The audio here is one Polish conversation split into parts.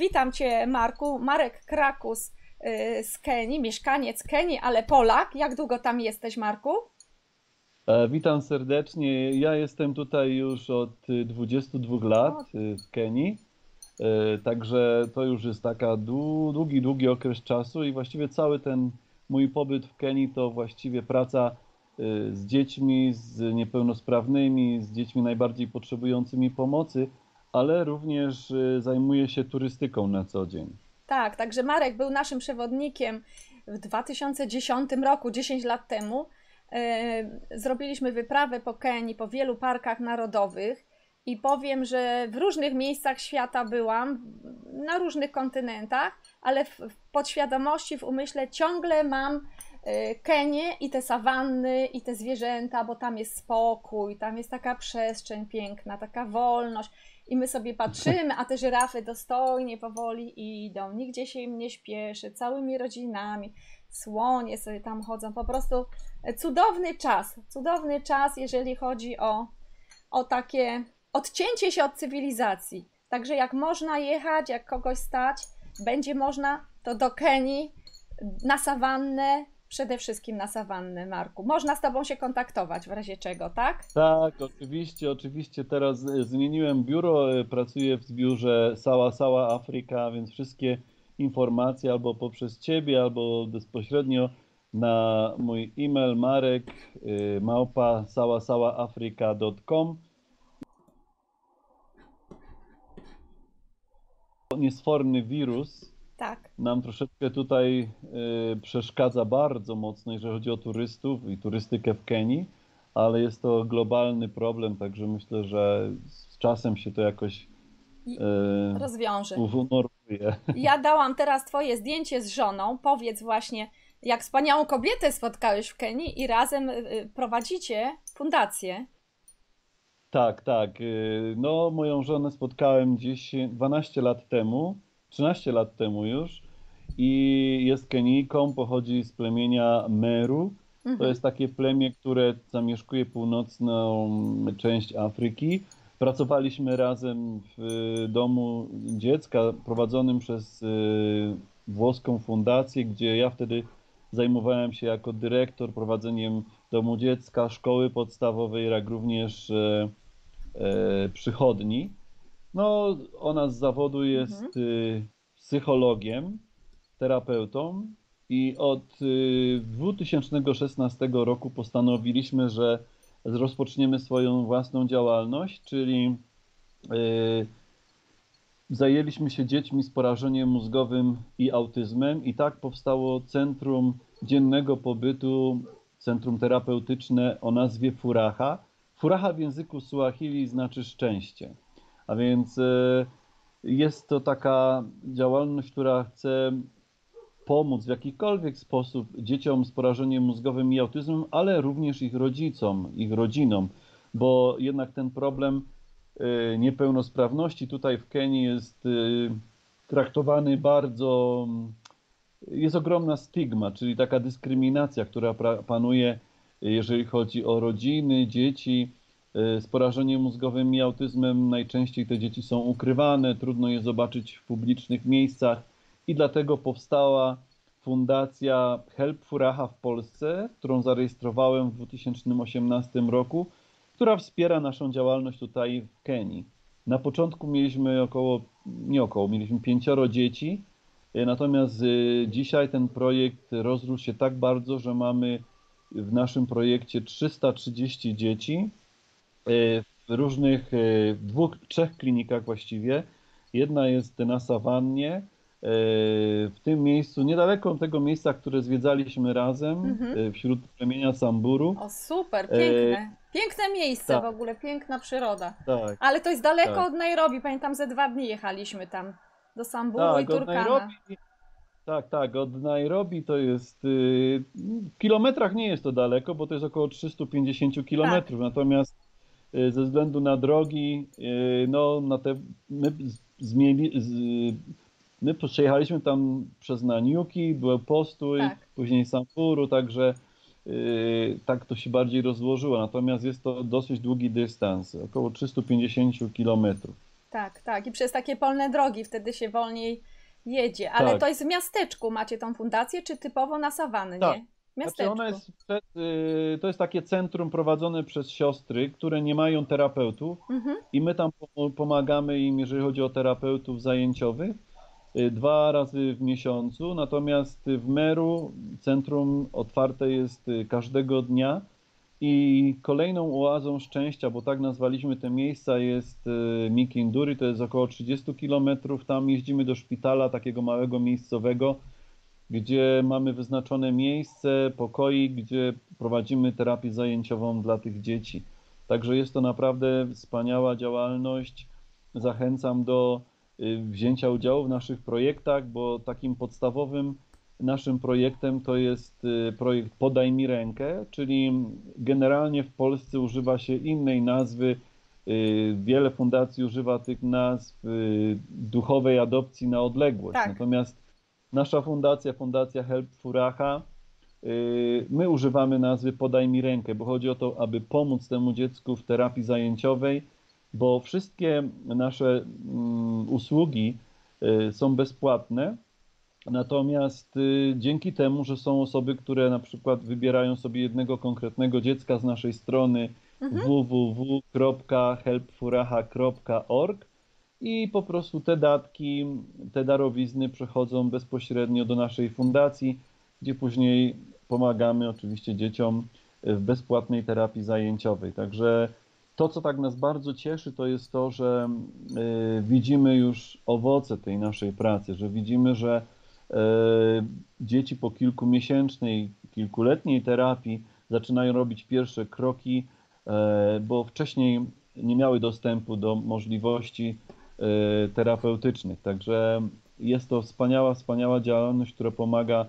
Witam Cię, Marku. Marek Krakus e, z Kenii, mieszkaniec Kenii, ale Polak. Jak długo tam jesteś, Marku? E, Witam serdecznie. Ja jestem tutaj już od y, 22 lat y, w Kenii. E, Także to już jest taka dłu- długi, długi okres czasu i właściwie cały ten mój pobyt w Kenii to właściwie praca y, z dziećmi, z niepełnosprawnymi, z dziećmi najbardziej potrzebującymi pomocy, ale również y, zajmuję się turystyką na co dzień. Tak, także Marek był naszym przewodnikiem w 2010 roku, 10 lat temu. E, Zrobiliśmy wyprawę po Kenii, po wielu parkach narodowych i powiem, że w różnych miejscach świata byłam, na różnych kontynentach, ale w, podświadomości, w umyśle ciągle mam e, Kenię i te sawanny, i te zwierzęta, bo tam jest spokój, tam jest taka przestrzeń piękna, taka wolność. I my sobie patrzymy, a te żyrafy dostojnie, powoli idą, nigdzie się im nie śpieszy, całymi rodzinami, słonie sobie tam chodzą. Po prostu cudowny czas, cudowny czas, jeżeli chodzi o, o takie odcięcie się od cywilizacji. Także jak można jechać, jak kogoś stać, będzie można, to do Kenii, na sawannę, przede wszystkim na sawannę, Marku. Można z Tobą się kontaktować w razie czego, tak? Tak, oczywiście, oczywiście teraz e, zmieniłem biuro, e, pracuję w biurze Sała Sała Afryka, więc wszystkie informacje albo poprzez Ciebie, albo bezpośrednio na mój e-mail marek y, małpa Niesforny wirus Tak. nam troszeczkę tutaj y, przeszkadza bardzo mocno, jeżeli chodzi o turystów i turystykę w Kenii, ale jest to globalny problem, także myślę, że z czasem się to jakoś y, rozwiąże. unormuje. Ja dałam teraz Twoje zdjęcie z żoną. Powiedz właśnie, jak wspaniałą kobietę spotkałeś w Kenii i razem y, prowadzicie fundację. Tak, tak. No, moją żonę spotkałem gdzieś 12 lat temu, 13 lat temu już i jest Kenijką, pochodzi z plemienia Meru. To Mhm. jest takie plemię, które zamieszkuje północną część Afryki. Pracowaliśmy razem w domu dziecka prowadzonym przez y, włoską fundację, gdzie ja wtedy zajmowałem się jako dyrektor prowadzeniem domu dziecka, szkoły podstawowej, jak również e, e, przychodni. No, ona z zawodu jest Mhm. y, psychologiem, terapeutą i od y, 2016 roku postanowiliśmy, że rozpoczniemy swoją własną działalność, czyli y, zajęliśmy się dziećmi z porażeniem mózgowym i autyzmem i tak powstało Centrum Dziennego Pobytu, Centrum Terapeutyczne o nazwie Furaha. Furaha w języku Suahili znaczy szczęście, a więc e, jest to taka działalność, która chce pomóc w jakikolwiek sposób dzieciom z porażeniem mózgowym i autyzmem, ale również ich rodzicom, ich rodzinom, bo jednak ten problem y, niepełnosprawności tutaj w Kenii jest y, traktowany bardzo, jest ogromna stygma, czyli taka dyskryminacja, która panuje, jeżeli chodzi o rodziny, dzieci z porażeniem mózgowym i autyzmem. Najczęściej te dzieci są ukrywane, trudno je zobaczyć w publicznych miejscach i dlatego powstała fundacja Help Furaha w Polsce, którą zarejestrowałem w 2018 roku, która wspiera naszą działalność tutaj w Kenii. Na początku mieliśmy około, nie około, mieliśmy pięcioro dzieci, e, natomiast e, dzisiaj ten projekt rozrósł się tak bardzo, że mamy w naszym projekcie 330 dzieci w różnych, w dwóch, trzech klinikach właściwie. Jedna jest na sawannie, e, w tym miejscu, niedaleko tego miejsca, które zwiedzaliśmy razem, Mhm. wśród plemienia Samburu. O, super, piękne. Piękne miejsce tak. w ogóle, piękna przyroda. Tak. Ale to jest daleko Tak. od Nairobi. Pamiętam, ze dwa dni jechaliśmy tam do Samburu i Tak, od Turkana. Tak, tak, od Nairobi to jest. y, W kilometrach nie jest to daleko, bo to jest około 350 kilometrów. Natomiast y, ze względu na drogi, y, no na te. My, zmieli, z, my przejechaliśmy tam przez Naniuki, był postój, Tak. później Samburu, także y, tak to się bardziej rozłożyło. Natomiast jest to dosyć długi dystans, około 350 kilometrów. Tak, tak. I przez takie polne drogi wtedy się wolniej jedzie. Ale Tak. to jest w miasteczku macie tą fundację, czy typowo na sawannie? Tak. Znaczy jest przed, y, to jest takie centrum prowadzone przez siostry, które nie mają terapeutów Mhm. i my tam pom- pomagamy im, jeżeli chodzi o terapeutów zajęciowych, y, dwa razy w miesiącu. Natomiast w Meru centrum otwarte jest y, każdego dnia i kolejną oazą szczęścia, bo tak nazwaliśmy te miejsca, jest Mikinduri, to jest około 30 kilometrów. Tam jeździmy do szpitala takiego małego miejscowego, gdzie mamy wyznaczone miejsce, pokoik, gdzie prowadzimy terapię zajęciową dla tych dzieci. Także jest to naprawdę wspaniała działalność. Zachęcam do y, wzięcia udziału w naszych projektach, bo takim podstawowym naszym projektem to jest y, projekt Podaj mi rękę, czyli generalnie w Polsce używa się innej nazwy. y, Wiele fundacji używa tych nazw duchowej adopcji na odległość. Tak. Natomiast nasza fundacja, Fundacja Help Furaha, y, my używamy nazwy Podaj mi rękę, bo chodzi o to, aby pomóc temu dziecku w terapii zajęciowej, bo wszystkie nasze mm, usługi y, są bezpłatne. Natomiast y, dzięki temu, że są osoby, które na przykład wybierają sobie jednego konkretnego dziecka z naszej strony Mhm. www.helpfuraha.org i po prostu te datki, te darowizny przechodzą bezpośrednio do naszej fundacji, gdzie później pomagamy oczywiście dzieciom w bezpłatnej terapii zajęciowej. Także to, co tak nas bardzo cieszy, to jest to, że y, widzimy już owoce tej naszej pracy, że widzimy, że y, dzieci po kilkumiesięcznej, kilkuletniej terapii zaczynają robić pierwsze kroki, e, bo wcześniej nie miały dostępu do możliwości terapeutycznych. Także jest to wspaniała, wspaniała działalność, która pomaga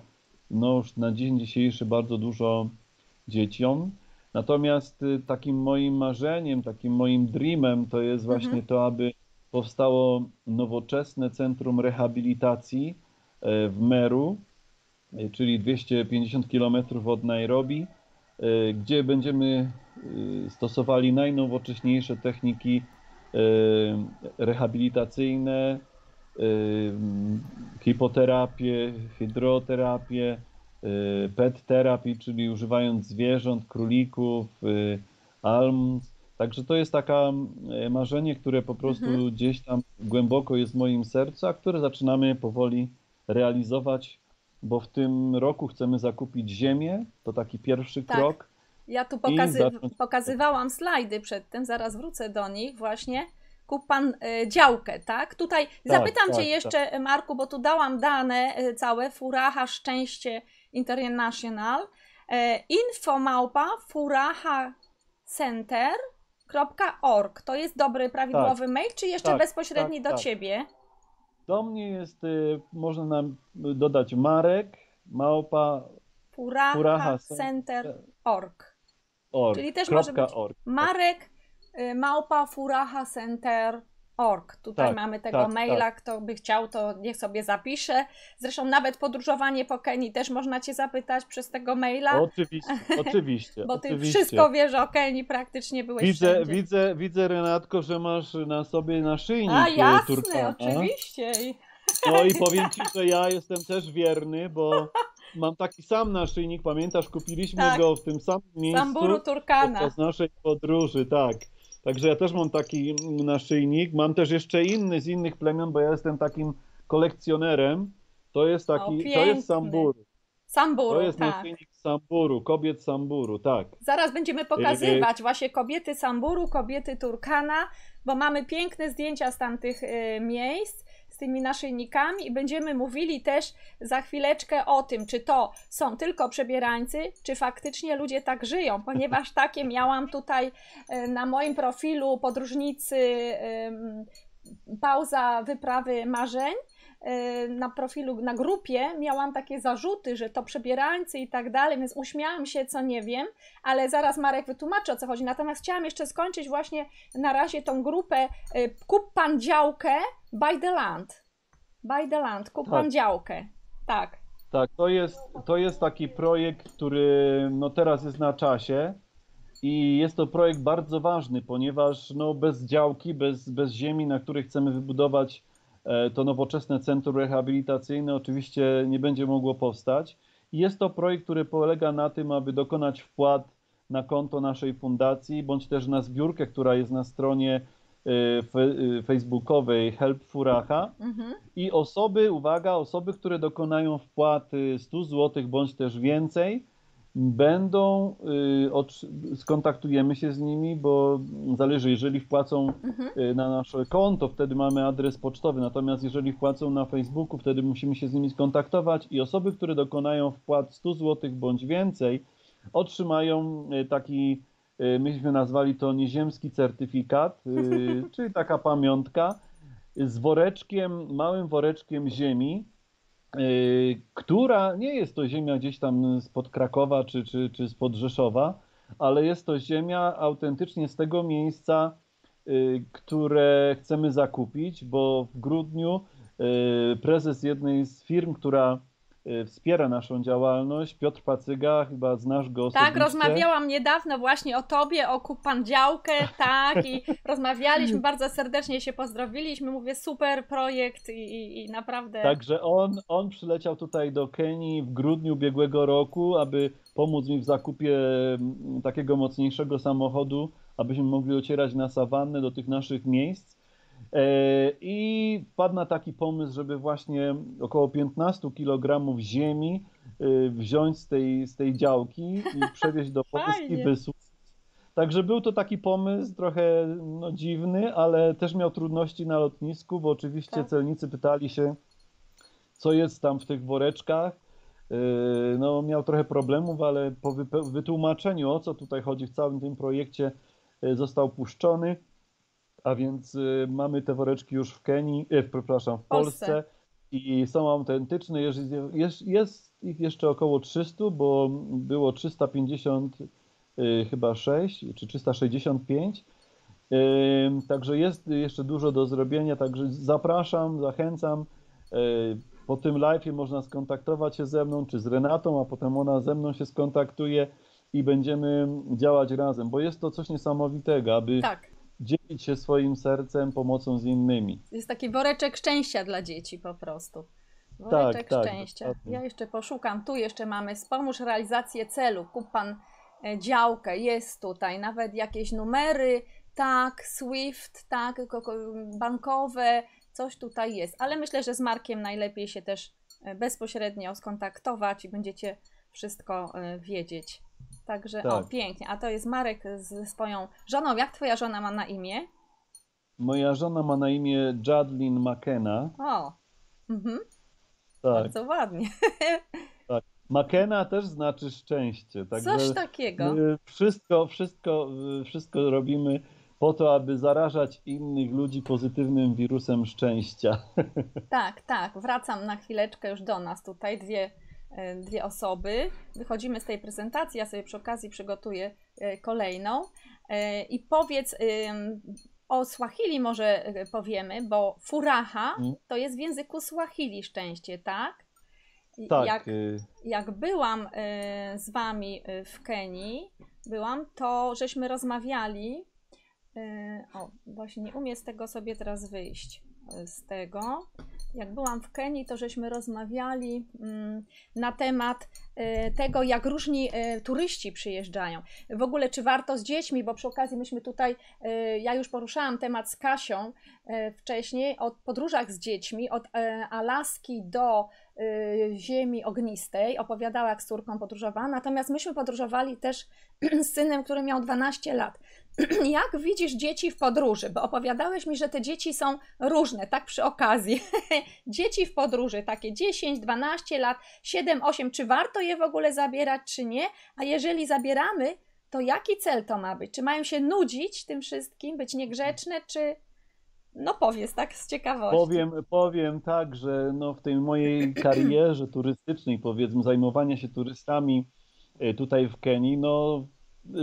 no już na dzień dzisiejszy bardzo dużo dzieciom. Natomiast y, takim moim marzeniem, takim moim dreamem to jest właśnie Mhm. to, aby powstało nowoczesne centrum rehabilitacji e, w Meru, czyli 250 km od Nairobi, gdzie będziemy stosowali najnowocześniejsze techniki rehabilitacyjne, e, hipoterapię, hydroterapię, e, pet therapy, czyli używając zwierząt, królików, alms. Także to jest taka marzenie, które po prostu Mhm. gdzieś tam głęboko jest w moim sercu, a które zaczynamy powoli realizować, bo w tym roku chcemy zakupić ziemię. To taki pierwszy Tak. krok. Ja tu pokazy pokazywałam slajdy przedtem, zaraz wrócę do nich właśnie. Kup pan e, działkę, tak? Tutaj zapytam tak, cię jeszcze, Marku, bo tu dałam dane e, całe, Furaha Szczęście International. E, info małpa furahacenter.org. To jest dobry, prawidłowy mail, czy jeszcze Tak, bezpośredni tak, do tak. ciebie? Do mnie jest, można nam dodać Marek, małpa, furahacenter.org. org, Czyli też może być org. Marek y, małpa furahacenter.org. Tutaj Tak, mamy tego tak, maila, kto by chciał, to niech sobie zapisze. Zresztą nawet podróżowanie po Kenii też można cię zapytać przez tego maila, Oczywiście, oczywiście. bo ty oczywiście. wszystko wiesz o Kenii, praktycznie byłeś Widzę, wszędzie. widzę, widzę, Renatko, że masz na sobie naszyjnik A y, jasne, Turkana. oczywiście. No i powiem ci, że ja jestem też wierny, bo mam taki sam naszyjnik. Pamiętasz, kupiliśmy Tak. go w tym samym miejscu Samburu Turkana. podczas naszej podróży, tak. Także ja też mam taki naszyjnik. Mam też jeszcze inny z innych plemion, bo ja jestem takim kolekcjonerem. To jest taki, to piękny. jest Samburu. Samburu, To jest tak. naszyjnik Samburu, kobiet Samburu, tak. Zaraz będziemy pokazywać właśnie kobiety Samburu, kobiety Turkana, bo mamy piękne zdjęcia z tamtych y, miejsc z tymi naszyjnikami i będziemy mówili też za chwileczkę o tym, czy to są tylko przebierańcy, czy faktycznie ludzie tak żyją, ponieważ takie miałam tutaj y, na moim profilu podróżnicy pauza wyprawy marzeń y, na profilu, na grupie miałam takie zarzuty, że to przebierańcy i tak dalej, więc uśmiałam się, co nie wiem, ale zaraz Marek wytłumaczy o co chodzi. Natomiast chciałam jeszcze skończyć właśnie na razie tą grupę y, Kup pan działkę by the land. By the land, kup Tak. pan działkę. Tak. Tak, to jest, to jest taki projekt, który no teraz jest na czasie. I jest to projekt bardzo ważny, ponieważ no, bez działki, bez, bez ziemi, na której chcemy wybudować e, to nowoczesne centrum rehabilitacyjne, oczywiście nie będzie mogło powstać. I jest to projekt, który polega na tym, aby dokonać wpłat na konto naszej fundacji, bądź też na zbiórkę, która jest na stronie facebookowej Help Furacha. Mhm. I osoby, uwaga, osoby, które dokonają wpłaty 100 zł bądź też więcej, będą, y, skontaktujemy się z nimi, bo zależy, jeżeli wpłacą mhm. Y, na nasze konto, wtedy mamy adres pocztowy, natomiast jeżeli wpłacą na Facebooku, wtedy musimy się z nimi skontaktować i osoby, które dokonają wpłat 100 zł bądź więcej, otrzymają y, taki, myśmy nazwali to nieziemski certyfikat, czyli taka pamiątka z woreczkiem, małym woreczkiem ziemi, Y, która nie jest to ziemia gdzieś tam spod Krakowa czy, czy, czy spod Rzeszowa, ale jest to ziemia autentycznie z tego miejsca, y, które chcemy zakupić, bo w grudniu y, prezes jednej z firm, która Y, wspiera naszą działalność. Piotr Pacyga, chyba znasz go osobiście. Tak, rozmawiałam niedawno właśnie o tobie, o kup pan działkę, tak, i rozmawialiśmy, bardzo serdecznie się pozdrowiliśmy, mówię super projekt i, i, i, naprawdę... Także on, on przyleciał tutaj do Kenii w grudniu ubiegłego roku, aby pomóc mi w zakupie mm, takiego mocniejszego samochodu, abyśmy mogli ocierać na sawannę do tych naszych miejsc. E, I padł na taki pomysł, żeby właśnie około 15 kg ziemi e, wziąć z tej, z tej działki i przewieźć do Polski, wysłać. Także był to taki pomysł trochę no, dziwny, ale też miał trudności na lotnisku, bo oczywiście tak. celnicy pytali się, co jest tam w tych woreczkach. E, no, miał trochę problemów, ale po wytłumaczeniu, o co tutaj chodzi w całym tym projekcie, został puszczony. A więc y, mamy te woreczki już w Kenii, e, przepraszam, w Polsce. Polsce. i są autentyczne. Jest, jest, jest, ich jeszcze około 300, bo było 350 y, chyba 6 czy 365. Y, także jest jeszcze dużo do zrobienia, także zapraszam, zachęcam. Po tym live'ie można skontaktować się ze mną, czy z Renatą, a potem ona ze mną się skontaktuje i będziemy działać razem, bo jest to coś niesamowitego, aby tak dzielić się swoim sercem pomocą z innymi. Jest taki woreczek szczęścia dla dzieci po prostu. Woreczek tak, tak szczęścia. Tak, ja jeszcze poszukam. Tu jeszcze mamy wspomóż realizację celu. Kup pan e, działkę. Jest tutaj nawet jakieś numery. Tak, SWIFT, tak, bankowe. Coś tutaj jest. Ale myślę, że z Markiem najlepiej się też e, bezpośrednio skontaktować i będziecie wszystko e, wiedzieć. Także tak. o, pięknie. A to jest Marek ze swoją żoną. Jak twoja żona ma na imię? Moja żona ma na imię Jadlin McKenna. O, mhm. tak. bardzo ładnie. Tak. McKenna też znaczy szczęście. Także Coś takiego. Wszystko, wszystko, wszystko robimy po to, aby zarażać innych ludzi pozytywnym wirusem szczęścia. Tak, tak. Wracam na chwileczkę już do nas tutaj. Dwie dwie osoby. Wychodzimy z tej prezentacji, ja sobie przy okazji przygotuję e, kolejną. E, I powiedz o Swahili może powiemy, bo furaha mm. to jest w języku Swahili szczęście, tak? Tak. Jak, y- jak byłam z Wami w Kenii, byłam, to żeśmy rozmawiali. O, właśnie nie umiem z tego sobie teraz wyjść. Z tego jak byłam w Kenii, to żeśmy rozmawiali mm, na temat e, tego, jak różni e, turyści przyjeżdżają. W ogóle, czy warto z dziećmi, bo przy okazji myśmy tutaj, e, ja już poruszałam temat z Kasią wcześniej, o podróżach z dziećmi, od Alaski do ziemi ognistej, opowiadała, jak z córką podróżowała, natomiast myśmy podróżowali też z synem, który miał 12 lat. jak widzisz dzieci w podróży? Bo opowiadałeś mi, że te dzieci są różne, tak przy okazji. dzieci w podróży, takie 10, 12 lat, 7, 8, czy warto je w ogóle zabierać, czy nie? A jeżeli zabieramy, to jaki cel to ma być? Czy mają się nudzić tym wszystkim, być niegrzeczne, czy. No powiedz tak z ciekawości. Powiem, powiem tak, że no w tej mojej karierze turystycznej, powiedzmy, zajmowania się turystami e, tutaj w Kenii, no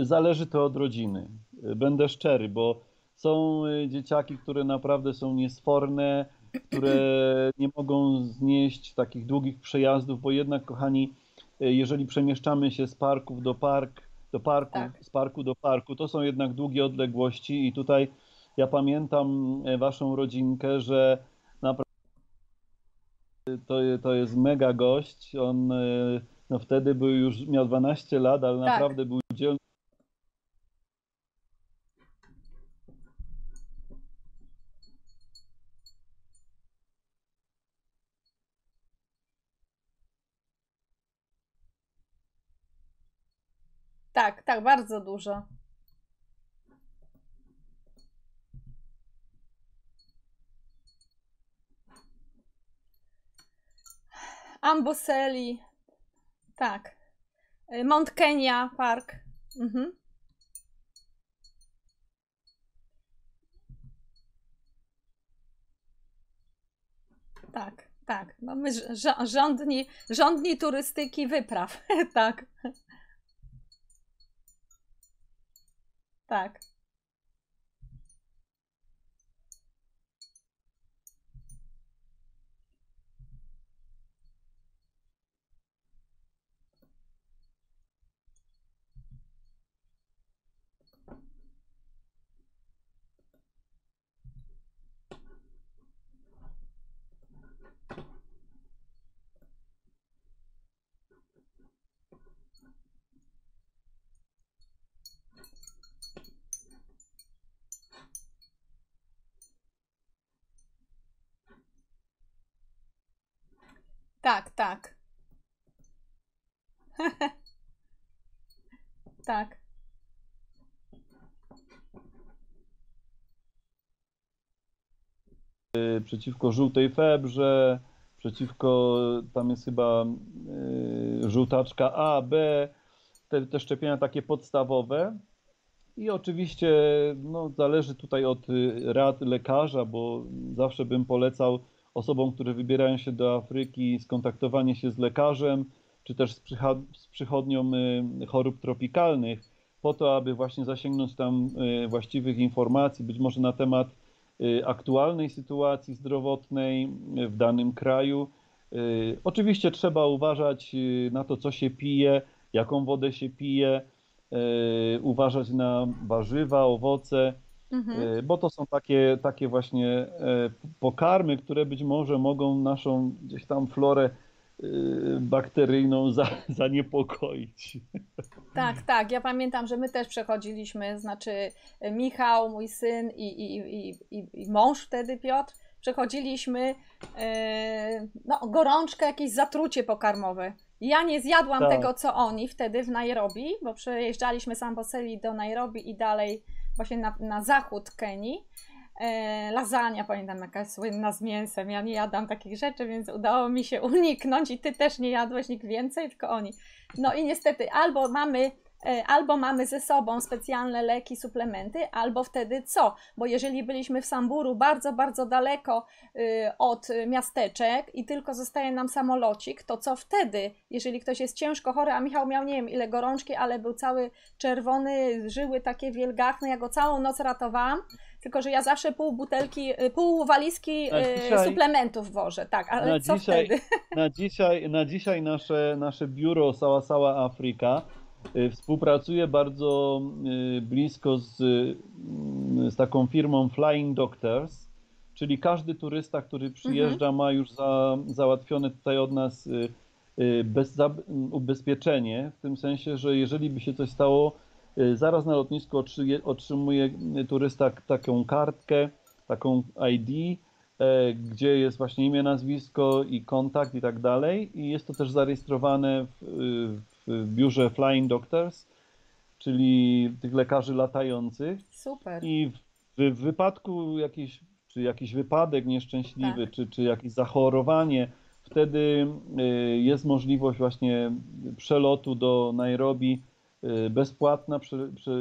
zależy to od rodziny. Będę szczery, bo są y, dzieciaki, które naprawdę są niesforne, które nie mogą znieść takich długich przejazdów, bo jednak, kochani, y, jeżeli przemieszczamy się z parków do park, do parku, Tak. z parku do parku. To są jednak długie odległości i tutaj ja pamiętam e, waszą rodzinkę, że naprawdę to, to jest mega gość. On no wtedy był już, miał 12 lat, ale Tak. naprawdę był dzielny. Tak, tak, bardzo dużo. Amboseli, tak. Y, Mount Kenya Park. Mhm. Tak, tak. Mamy rz- rządni, rządni turystyki wypraw. tak. Tak. Tak, tak. tak. przeciwko żółtej febrze, przeciwko, tam jest chyba y, żółtaczka A, B, te, te szczepienia takie podstawowe. I oczywiście no, zależy tutaj od y, rad lekarza, bo zawsze bym polecał osobom, które wybierają się do Afryki, skontaktowanie się z lekarzem, czy też z, z przychodnią y, chorób tropikalnych, po to, aby właśnie zasięgnąć tam y, właściwych informacji, być może na temat y, aktualnej sytuacji zdrowotnej w danym kraju. Oczywiście trzeba uważać na to, co się pije, jaką wodę się pije, uważać na warzywa, owoce, Mhm. y, bo to są takie, takie właśnie e, pokarmy, które być może mogą naszą gdzieś tam florę y, bakteryjną za, zaniepokoić. Tak, tak. Ja pamiętam, że my też przechodziliśmy, znaczy e, Michał, mój syn i, i, i, i, i mąż wtedy Piotr, przechodziliśmy e, no, gorączkę, jakieś zatrucie pokarmowe. Ja nie zjadłam Tak. tego, co oni wtedy w Nairobi, bo przejeżdżaliśmy z Amboseli do Nairobi i dalej właśnie na, na zachód Kenii. E, lasagna, pamiętam, jakaś słynna z mięsem. Ja nie jadam takich rzeczy, więc udało mi się uniknąć i ty też nie jadłeś, nikt więcej, tylko oni. No i niestety albo mamy, albo mamy ze sobą specjalne leki, suplementy, albo wtedy co? Bo jeżeli byliśmy w Samburu bardzo, bardzo daleko y, od miasteczek i tylko zostaje nam samolocik, to co wtedy, jeżeli ktoś jest ciężko chory, a Michał miał nie wiem ile gorączki, ale był cały czerwony, żyły takie wielgachne, ja go całą noc ratowałam, tylko że ja zawsze pół butelki, y, pół walizki y, dzisiaj- suplementów wożę, tak, ale Na co dzisiaj- wtedy? Na dzisiaj, na dzisiaj nasze, nasze biuro Sała Sała Afryka y, współpracuje bardzo y, blisko z, y, z taką firmą Flying Doctors, czyli każdy turysta, który przyjeżdża, ma już za, załatwione tutaj od nas y, bez, za, ubezpieczenie, w tym sensie, że jeżeli by się coś stało, zaraz na lotnisku otrzymuje, otrzymuje turysta taką kartkę, taką ID, gdzie jest właśnie imię, nazwisko i kontakt i tak dalej. I jest to też zarejestrowane w, w biurze Flying Doctors, czyli tych lekarzy latających. Super. I w, w wypadku jakiś, czy jakiś wypadek nieszczęśliwy, Tak. czy, czy jakieś zachorowanie, wtedy y, jest możliwość właśnie przelotu do Nairobi y, bezpłatna, prze, prze,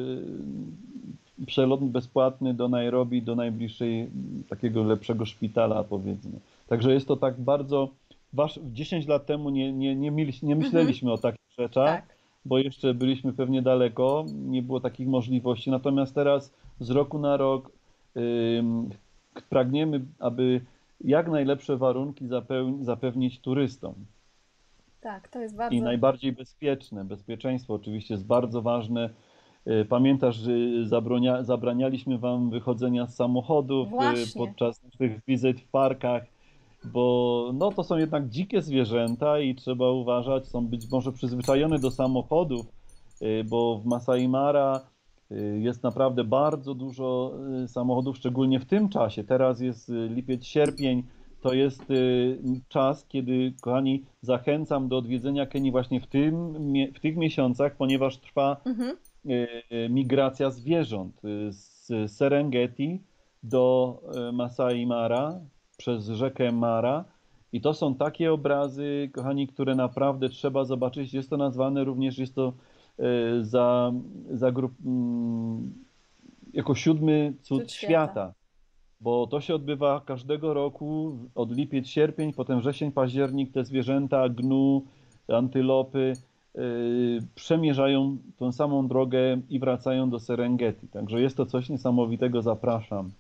przelot bezpłatny do Nairobi, do najbliższej takiego lepszego szpitala powiedzmy. Także jest to tak bardzo, wasz, 10 lat temu nie, nie, nie, nie myśleliśmy o takich rzeczach Tak. bo jeszcze byliśmy pewnie daleko, nie było takich możliwości. Natomiast teraz z roku na rok ym, pragniemy, aby jak najlepsze warunki zapeł- zapewnić turystom. Tak, to jest bardzo... I najbardziej bezpieczne. Bezpieczeństwo oczywiście jest bardzo ważne. Y, Pamiętasz, że zabranialiśmy wam wychodzenia z samochodów y, Właśnie. podczas naszych wizyt w parkach, bo no, to są jednak dzikie zwierzęta i trzeba uważać, są być może przyzwyczajone do samochodów, y, bo w Masai Mara y, jest naprawdę bardzo dużo y, samochodów, szczególnie w tym czasie. Teraz jest lipiec, sierpień. To jest czas, kiedy, kochani, zachęcam do odwiedzenia Kenii właśnie w, tym, w tych miesiącach, ponieważ trwa Mhm. migracja zwierząt z Serengeti do Masai Mara przez rzekę Mara. I to są takie obrazy, kochani, które naprawdę trzeba zobaczyć. Jest to nazwane również, jest to y, za, za grup, mm, jako siódmy cud Cud świata. świata. Bo to się odbywa każdego roku od lipiec, sierpień, potem wrzesień, październik. Te zwierzęta, gnu, antylopy y, przemierzają tą samą drogę i wracają do Serengeti. Także jest to coś niesamowitego, zapraszam.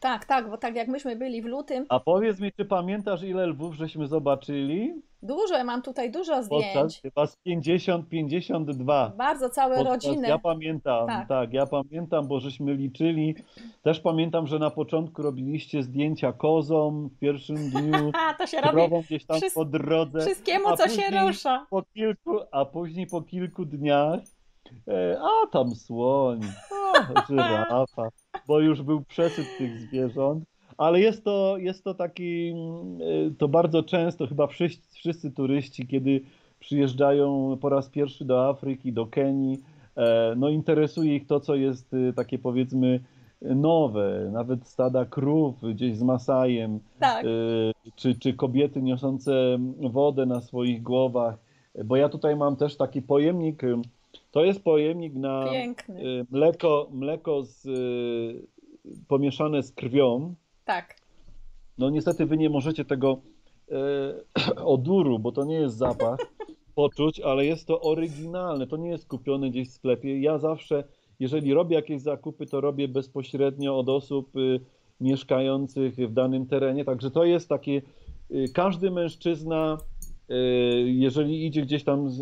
Tak, tak, bo tak jak myśmy byli w lutym, A powiedz mi, czy pamiętasz, ile lwów żeśmy zobaczyli? dużo, mam tutaj dużo Podczas zdjęć. chyba z 50, 52. Bardzo całe Podczas, rodziny. ja pamiętam, Tak. tak. ja pamiętam, bo żeśmy liczyli. Też pamiętam, że na początku robiliście zdjęcia kozom w pierwszym dniu, to się robi gdzieś tam po drodze. wszystkiemu, co się rusza. po kilku, a później po kilku dniach, a tam słoń, a żyrafa, bo już był przesyt tych zwierząt. Ale jest to, jest to taki, e, to bardzo często, chyba wszyscy, wszyscy turyści, kiedy przyjeżdżają po raz pierwszy do Afryki, do Kenii, e, no interesuje ich to, co jest e, takie powiedzmy nowe, nawet stada krów gdzieś z Masajem, Tak, czy, czy kobiety niosące wodę na swoich głowach. Bo ja tutaj mam też taki pojemnik. To jest pojemnik na piękny. y, mleko, mleko z, y, pomieszane z krwią. Tak, No niestety wy nie możecie tego y, oduru, bo to nie jest zapach, poczuć, ale jest to oryginalne. To nie jest kupione gdzieś w sklepie. Ja zawsze, jeżeli robię jakieś zakupy, to robię bezpośrednio od osób y, mieszkających w danym terenie. Także to jest takie, y, każdy mężczyzna, jeżeli idzie gdzieś tam y,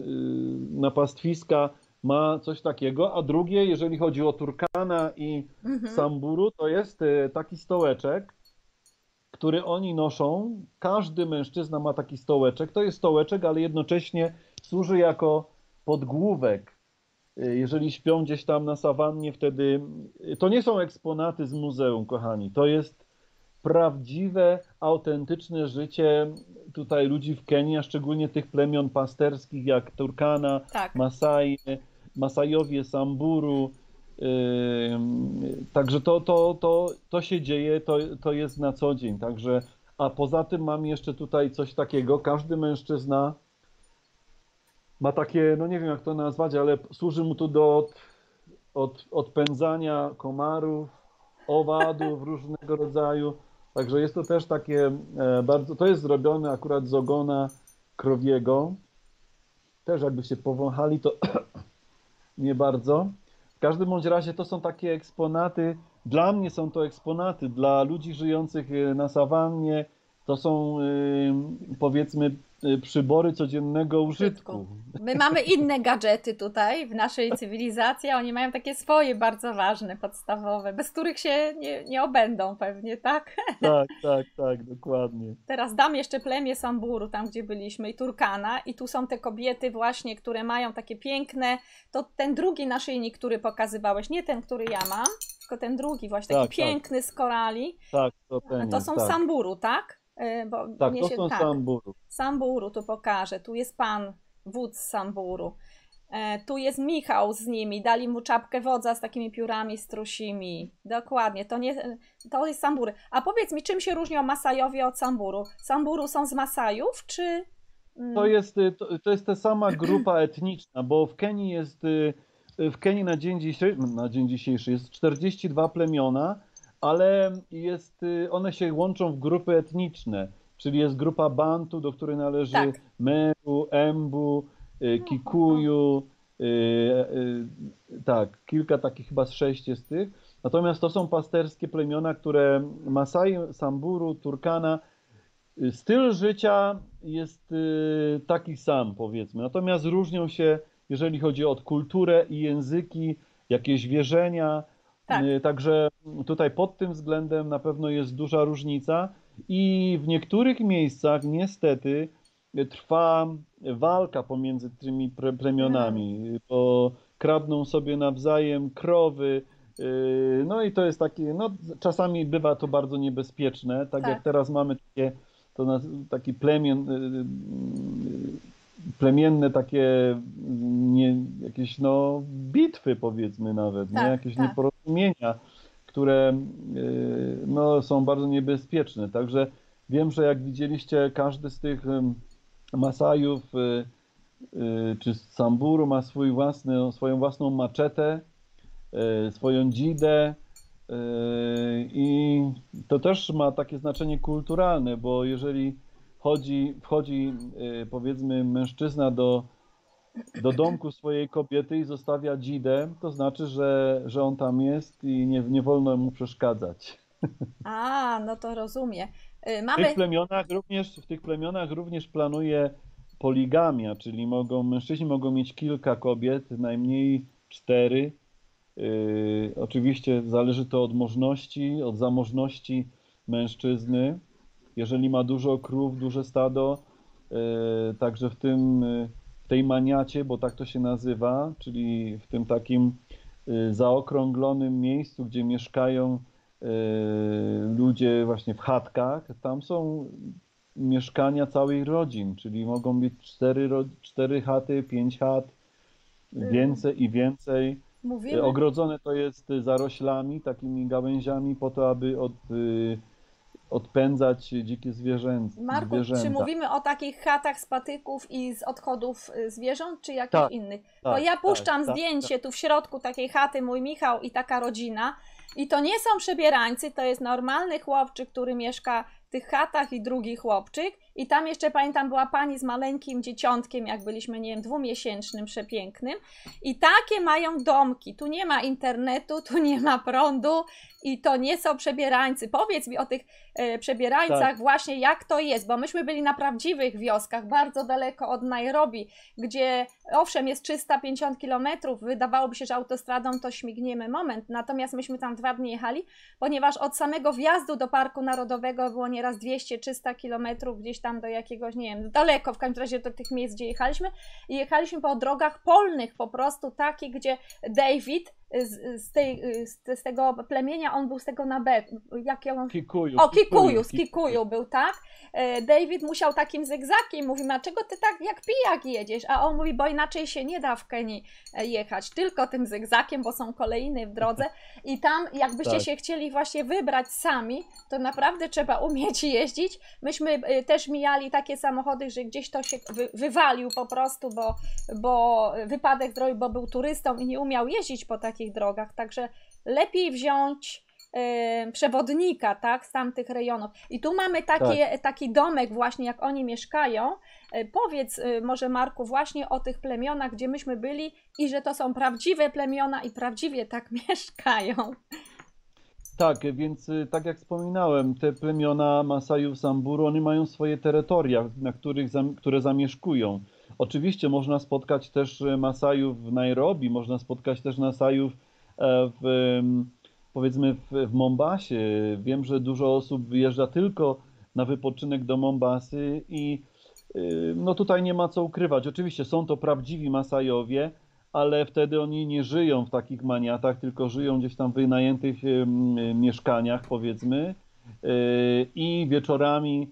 na pastwiska, ma coś takiego. A drugie, jeżeli chodzi o Turkana i mhm. Samburu, to jest y, taki stołeczek, który oni noszą. Każdy mężczyzna ma taki stołeczek. To jest stołeczek, ale jednocześnie służy jako podgłówek. Y, Jeżeli śpią gdzieś tam na sawannie, wtedy y, to nie są eksponaty z muzeum, kochani. To jest prawdziwe, autentyczne życie tutaj ludzi w Kenii, a szczególnie tych plemion pasterskich jak Turkana, tak. Masai, Masajowie, Samburu. Także to, to, to, to się dzieje, to, to jest na co dzień. Także, a poza tym mam jeszcze tutaj coś takiego. Każdy mężczyzna ma takie, no nie wiem jak to nazwać, ale służy mu to do od, od, odpędzania komarów, owadów różnego rodzaju. Także jest to też takie e, bardzo, to jest zrobione akurat z ogona krowiego. Też jakbyście powąchali, to nie bardzo. W każdym bądź razie to są takie eksponaty, dla mnie są to eksponaty, dla ludzi żyjących e, na sawannie to są e, powiedzmy e, przybory codziennego użytku. My mamy inne gadżety tutaj w naszej cywilizacji, a oni mają takie swoje bardzo ważne, podstawowe, bez których się nie, nie obędą pewnie, tak? Tak, tak, tak, dokładnie. Teraz dam jeszcze plemię Samburu, tam gdzie byliśmy, i Turkana, i tu są te kobiety właśnie, które mają takie piękne, to ten drugi naszyjnik, który pokazywałeś, nie ten, który ja mam, tylko ten drugi właśnie, taki Tak, tak. piękny z korali, Tak, to ten to są tak. Samburu, tak? Y, Bo Tak, to się- są tak. samburu. Samburu, tu pokażę. Tu jest pan, wódz Samburu. E, tu jest Michał z nimi. Dali mu czapkę wodza z takimi piórami strusimi. Dokładnie, to, nie, to jest Samburu. A powiedz mi, czym się różnią Masajowie od Samburu? Samburu są z Masajów, czy... mm, To jest, y, to, to jest ta sama grupa etniczna, bo w Kenii jest, y, w Kenii na dzień dzisiejszy, na dzień dzisiejszy jest 42 plemiona, ale jest, y, one się łączą w grupy etniczne, czyli jest grupa Bantu, do której należy Tak. Meru, Embu, y, Kikuyu, y, tak, kilka takich chyba z sześć jest tych. Natomiast to są pasterskie plemiona, które Masai, Samburu, Turkana styl życia jest taki sam, powiedzmy. Natomiast różnią się, jeżeli chodzi o kulturę i języki, jakieś wierzenia. Tak. Y, Także tutaj pod tym względem na pewno jest duża różnica. I w niektórych miejscach niestety trwa walka pomiędzy tymi pre- plemionami, bo kradną sobie nawzajem krowy. y, No i to jest takie, no czasami bywa to bardzo niebezpieczne, tak, Tak. jak teraz mamy takie, to na, taki plemion, y, plemienne takie nie, jakieś no bitwy powiedzmy nawet, nie? Tak, jakieś tak. nieporozumienia, które y, no, są bardzo niebezpieczne. Także wiem, że jak widzieliście, każdy z tych Masajów y, y, czy Samburu ma swój własny, swoją własną maczetę, swoją dzidę i to też ma takie znaczenie kulturalne, bo jeżeli chodzi, wchodzi y, powiedzmy mężczyzna do, do domku swojej kobiety i zostawia dzidę, to znaczy, że, że on tam jest i nie, nie wolno mu przeszkadzać. A, no to rozumiem. Y, W Mamy. tych plemionach również, w tych plemionach również planuje poligamia, czyli mogą, mężczyźni mogą mieć kilka kobiet, najmniej cztery. Yy, oczywiście zależy to od możności, od zamożności mężczyzny. Jeżeli ma dużo krów, duże stado, yy, także w tym, yy, w tej maniacie, bo tak to się nazywa, czyli w tym takim yy, zaokrąglonym miejscu, gdzie mieszkają ludzie właśnie w chatkach, tam są mieszkania całych rodzin, czyli mogą być cztery, cztery chaty, pięć chat, więcej i więcej. Mówimy. Ogrodzone to jest zaroślami, takimi gałęziami po to, aby od, y, odpędzać dzikie zwierzę, Marku, zwierzęta. czy mówimy o takich chatach z patyków i z odchodów y, zwierząt, czy jakichś Tak, innych? Bo Tak, ja tak, puszczam tak, zdjęcie tu w środku takiej chaty, mój Michał i taka rodzina. I to nie są przebierańcy, to jest normalny chłopczyk, który mieszka tych chatach i drugi chłopczyk. I tam jeszcze pamiętam była pani z maleńkim dzieciątkiem, jak byliśmy, nie wiem, dwumiesięcznym, przepięknym. I takie mają domki. Tu nie ma internetu, tu nie ma prądu i to nie są przebierańcy. Powiedz mi o tych e, przebierańcach Tak. właśnie, jak to jest, bo myśmy byli na prawdziwych wioskach, bardzo daleko od Nairobi, gdzie owszem jest 350 kilometrów, wydawałoby się, że autostradą to śmigniemy moment, natomiast myśmy tam dwa dni jechali, ponieważ od samego wjazdu do Parku Narodowego było nieraz 200-300 kilometrów gdzieś tam do jakiegoś, nie wiem, daleko w każdym razie do tych miejsc, gdzie jechaliśmy. I jechaliśmy po drogach polnych po prostu, takie, gdzie David z, z, tej, z, z tego plemienia, on był z tego na B, jak ja mam Kikuju, o, Kikuju, z Kikuju był, tak? E, David musiał takim zygzakiem, mówi, a czego ty tak jak pijak jedziesz? A on mówi, bo inaczej się nie da w Kenii e, jechać, tylko tym zygzakiem, bo są kolejny w drodze i tam jakbyście Tak. się chcieli właśnie wybrać sami, to naprawdę trzeba umieć jeździć. Myśmy e, też mijali takie samochody, że gdzieś to się wy, wywalił po prostu, bo, bo wypadek zrobił, bo był turystą i nie umiał jeździć po takich drogach, także lepiej wziąć e, przewodnika, tak, z tamtych rejonów. I tu mamy takie, taki domek właśnie, jak oni mieszkają. E, Powiedz e, może Marku właśnie o tych plemionach, gdzie myśmy byli i że to są prawdziwe plemiona i prawdziwie tak mieszkają. Tak, więc y, tak jak wspominałem, te plemiona Masajów Samburu, one mają swoje terytoria, na których, które zamieszkują. Oczywiście można spotkać też y, Masajów w Nairobi, można spotkać też Masajów e, w, powiedzmy w, w Mombasie. Wiem, że dużo osób wyjeżdża tylko na wypoczynek do Mombasy i y, no tutaj nie ma co ukrywać. Oczywiście są to prawdziwi Masajowie, ale wtedy oni nie żyją w takich maniatach, tylko żyją gdzieś tam w wynajętych mieszkaniach, powiedzmy, i wieczorami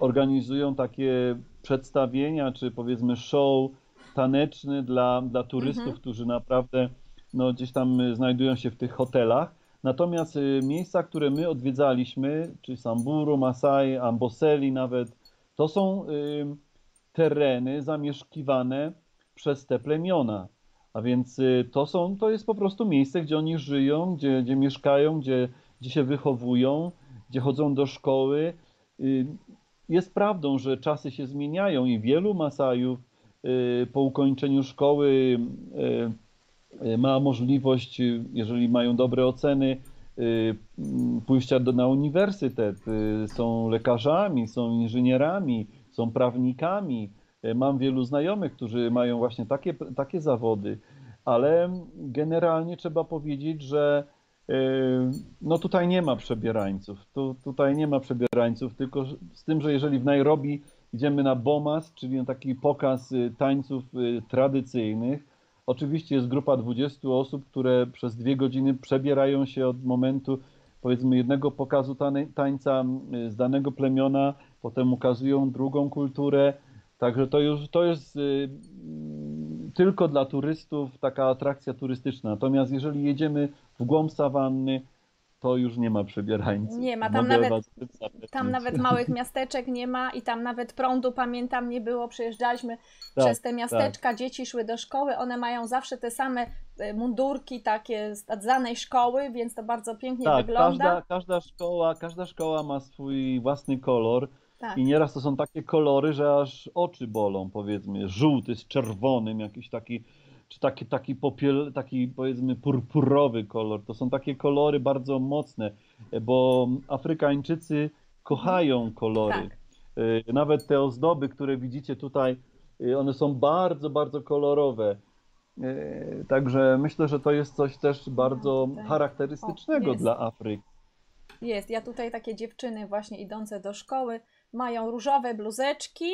organizują takie przedstawienia, czy powiedzmy show taneczny dla, dla turystów, Mhm. którzy naprawdę no, gdzieś tam y, znajdują się w tych hotelach. Natomiast y, miejsca, które my odwiedzaliśmy, czy Samburu, Masai, Amboseli nawet, to są tereny zamieszkiwane przez te plemiona. A więc y, to są, to jest po prostu miejsce, gdzie oni żyją, gdzie, gdzie mieszkają, gdzie, gdzie się wychowują, gdzie chodzą do szkoły. Jest prawdą, że czasy się zmieniają i wielu Masajów y, po ukończeniu szkoły y, y, ma możliwość, jeżeli mają dobre oceny, mm, pójścia do, na uniwersytet, są lekarzami, są inżynierami, są prawnikami. Mam wielu znajomych, którzy mają właśnie takie, takie zawody, ale generalnie trzeba powiedzieć, że no tutaj nie ma przebierańców. Tu, tutaj nie ma przebierańców, tylko z tym, że jeżeli w Nairobi idziemy na Bomas, czyli na taki pokaz y, tańców y, tradycyjnych, oczywiście jest grupa 20 osób, które przez dwie godziny przebierają się od momentu powiedzmy jednego pokazu tańca z danego plemiona, potem ukazują drugą kulturę. Także to już to jest y, tylko dla turystów taka atrakcja turystyczna. Natomiast jeżeli jedziemy w głąb sawanny, to już nie ma przebierańców. Nie ma, tam Mogę nawet-. Tam nawet małych miasteczek nie ma i tam nawet prądu, pamiętam, nie było. Przejeżdżaliśmy Tak, przez te miasteczka, dzieci szły do szkoły, one mają zawsze te same e, mundurki takie z danej szkoły, więc to bardzo pięknie Tak, wygląda. każda, każda szkoła, każda szkoła ma swój własny kolor Tak. i nieraz to są takie kolory, że aż oczy bolą, powiedzmy, żółty z czerwonym, jakiś taki, czy taki, taki popiel, taki powiedzmy purpurowy kolor. To są takie kolory bardzo mocne, bo Afrykańczycy kochają kolory. Tak. Y, Nawet te ozdoby, które widzicie tutaj, y, one są bardzo, bardzo kolorowe. Y, Także myślę, że to jest coś też bardzo tak. charakterystycznego O, dla Afryki. Jest. Ja tutaj takie dziewczyny właśnie idące do szkoły mają różowe bluzeczki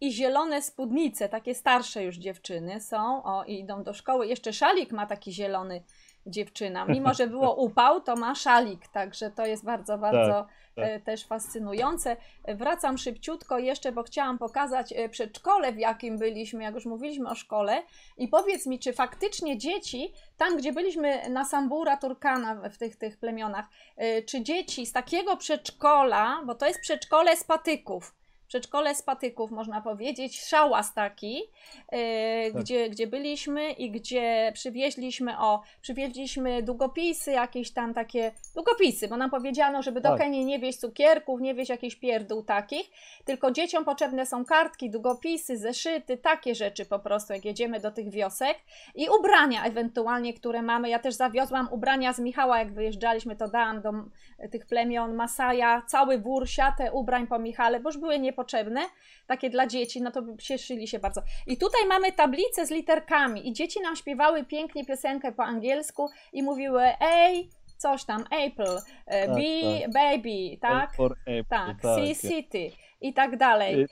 i zielone spódnice, takie starsze już dziewczyny są, o i idą do szkoły. Jeszcze szalik ma taki zielony dziewczyna. Mimo, że było upał, to ma szalik, także to jest bardzo, bardzo tak. e, też fascynujące. Wracam szybciutko jeszcze, bo chciałam pokazać e, przedszkole, w jakim byliśmy, jak już mówiliśmy o szkole. I powiedz mi, czy faktycznie dzieci, tam gdzie byliśmy na Sambura Turkana, w tych, tych plemionach, e, czy dzieci z takiego przedszkola, bo to jest przedszkole z patyków, przedszkole z patyków, można powiedzieć, szałas taki, e, Tak. gdzie, gdzie byliśmy i gdzie przywieźliśmy, o, przywieźliśmy długopisy, jakieś tam takie, długopisy, bo nam powiedziano, żeby do Tak. Kenii nie wieść cukierków, nie wieść jakichś pierdół takich, tylko dzieciom potrzebne są kartki, długopisy, zeszyty, takie rzeczy po prostu, jak jedziemy do tych wiosek i ubrania ewentualnie, które mamy. Ja też zawiozłam ubrania z Michała, jak wyjeżdżaliśmy, to dałam do tych plemion Masaja, cały wór siatę ubrań po Michale, bo już były niepotrzebne, takie dla dzieci, no to by cieszyli się bardzo. I tutaj mamy tablicę z literkami i dzieci nam śpiewały pięknie piosenkę po angielsku i mówiły ej, coś tam, April, e, Tak, B, tak. baby, tak? Apple, Tak, tak. Sea City i tak dalej. Y-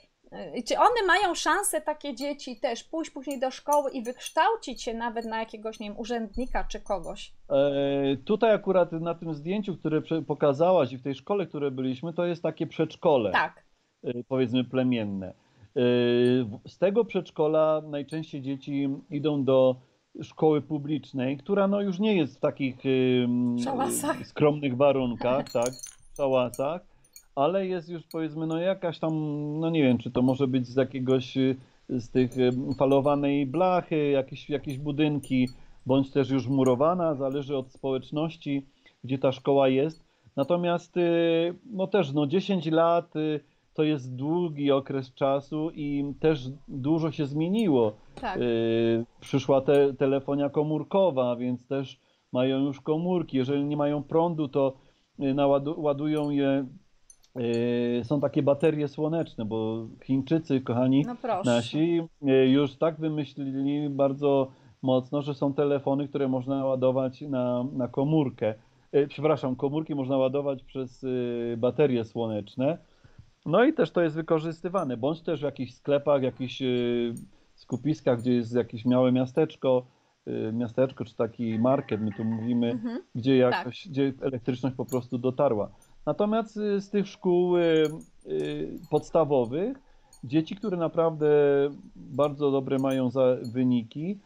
Y, Czy one mają szansę, takie dzieci, też pójść później do szkoły i wykształcić się nawet na jakiegoś, nie wiem, urzędnika czy kogoś? E, Tutaj akurat na tym zdjęciu, które pokazałaś i w tej szkole, które byliśmy, to jest takie przedszkole, Tak, e, powiedzmy plemienne. W- Z tego przedszkola najczęściej dzieci idą do szkoły publicznej, która no już nie jest w takich em, Szałasach. skromnych warunkach, tak, w szałasach, ale jest już powiedzmy no jakaś tam, no nie wiem, czy to może być z jakiegoś y, z tych falowanej blachy, jakieś, jakieś budynki, bądź też już murowana, zależy od społeczności, gdzie ta szkoła jest. Natomiast y, no też no 10 lat y, to jest długi okres czasu i też dużo się zmieniło. tak. Y, Przyszła te, telefonia komórkowa, więc też mają już komórki. Jeżeli nie mają prądu, to y, nawadu- ładują je. y, Są takie baterie słoneczne, bo Chińczycy, kochani No nasi, już tak wymyślili bardzo mocno, że są telefony, które można ładować na, na komórkę. Przepraszam, komórki można ładować przez baterie słoneczne. No i też to jest wykorzystywane, bądź też w jakichś sklepach, jakichś y, skupiskach, gdzie jest jakieś małe miasteczko, y, miasteczko czy taki market, my tu mówimy, Mhm. gdzie jakoś, gdzie elektryczność po prostu dotarła. Natomiast y, z tych szkół podstawowych, dzieci, które naprawdę bardzo dobre mają wyniki,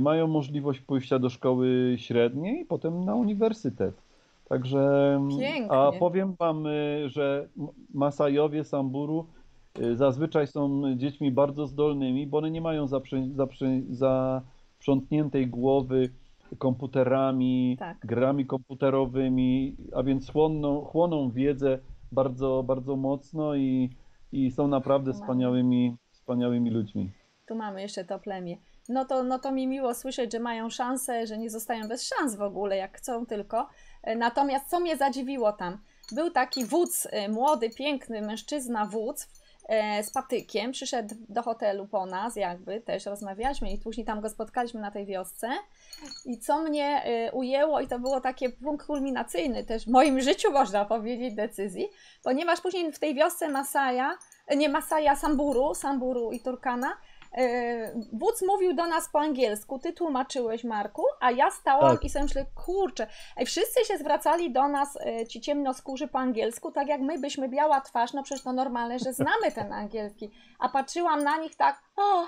mają możliwość pójścia do szkoły średniej i potem na uniwersytet. Także, Pięknie. a powiem wam, y, że Masajowie Samburu y, zazwyczaj są dziećmi bardzo zdolnymi, bo one nie mają zaprzątniętej głowy komputerami, Tak. grami komputerowymi, a więc chłoną, chłoną wiedzę bardzo, bardzo mocno i, i są naprawdę wspaniałymi, wspaniałymi ludźmi. Tu mamy jeszcze to plemię. No to, no to mi miło słyszeć, że mają szansę, że nie zostają bez szans w ogóle, jak chcą tylko. Natomiast co mnie zadziwiło tam? Był taki wódz, młody, piękny mężczyzna wódz, z patykiem, przyszedł do hotelu po nas, jakby też rozmawialiśmy i później tam go spotkaliśmy na tej wiosce. I co mnie ujęło, i to było takie punkt kulminacyjny też w moim życiu, można powiedzieć, decyzji, ponieważ później w tej wiosce Masaja, nie Masaja, Samburu, Samburu i Turkana, wódz mówił do nas po angielsku, ty tłumaczyłeś Marku, a ja stałam tak. i sobie myślę, kurczę, i wszyscy się zwracali do nas, ci ciemnoskórzy po angielsku, tak jak my byśmy biała twarz, no przecież to normalne, że znamy ten angielski, a patrzyłam na nich tak, o,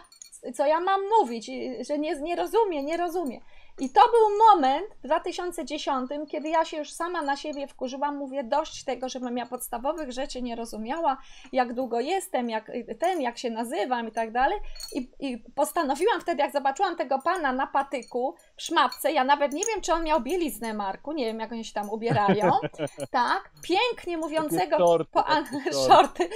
co ja mam mówić, że nie, nie rozumie, nie rozumie. I to był moment w 2010, kiedy ja się już sama na siebie wkurzyłam, mówię dość tego, żebym ja podstawowych rzeczy nie rozumiała, jak długo jestem, jak ten, jak się nazywam i tak dalej. I, I postanowiłam wtedy, jak zobaczyłam tego pana na patyku, w szmatce, ja nawet nie wiem, czy on miał bieliznę, Marku, nie wiem, jak oni się tam ubierają, tak, pięknie mówiącego shorty, po, an shorty,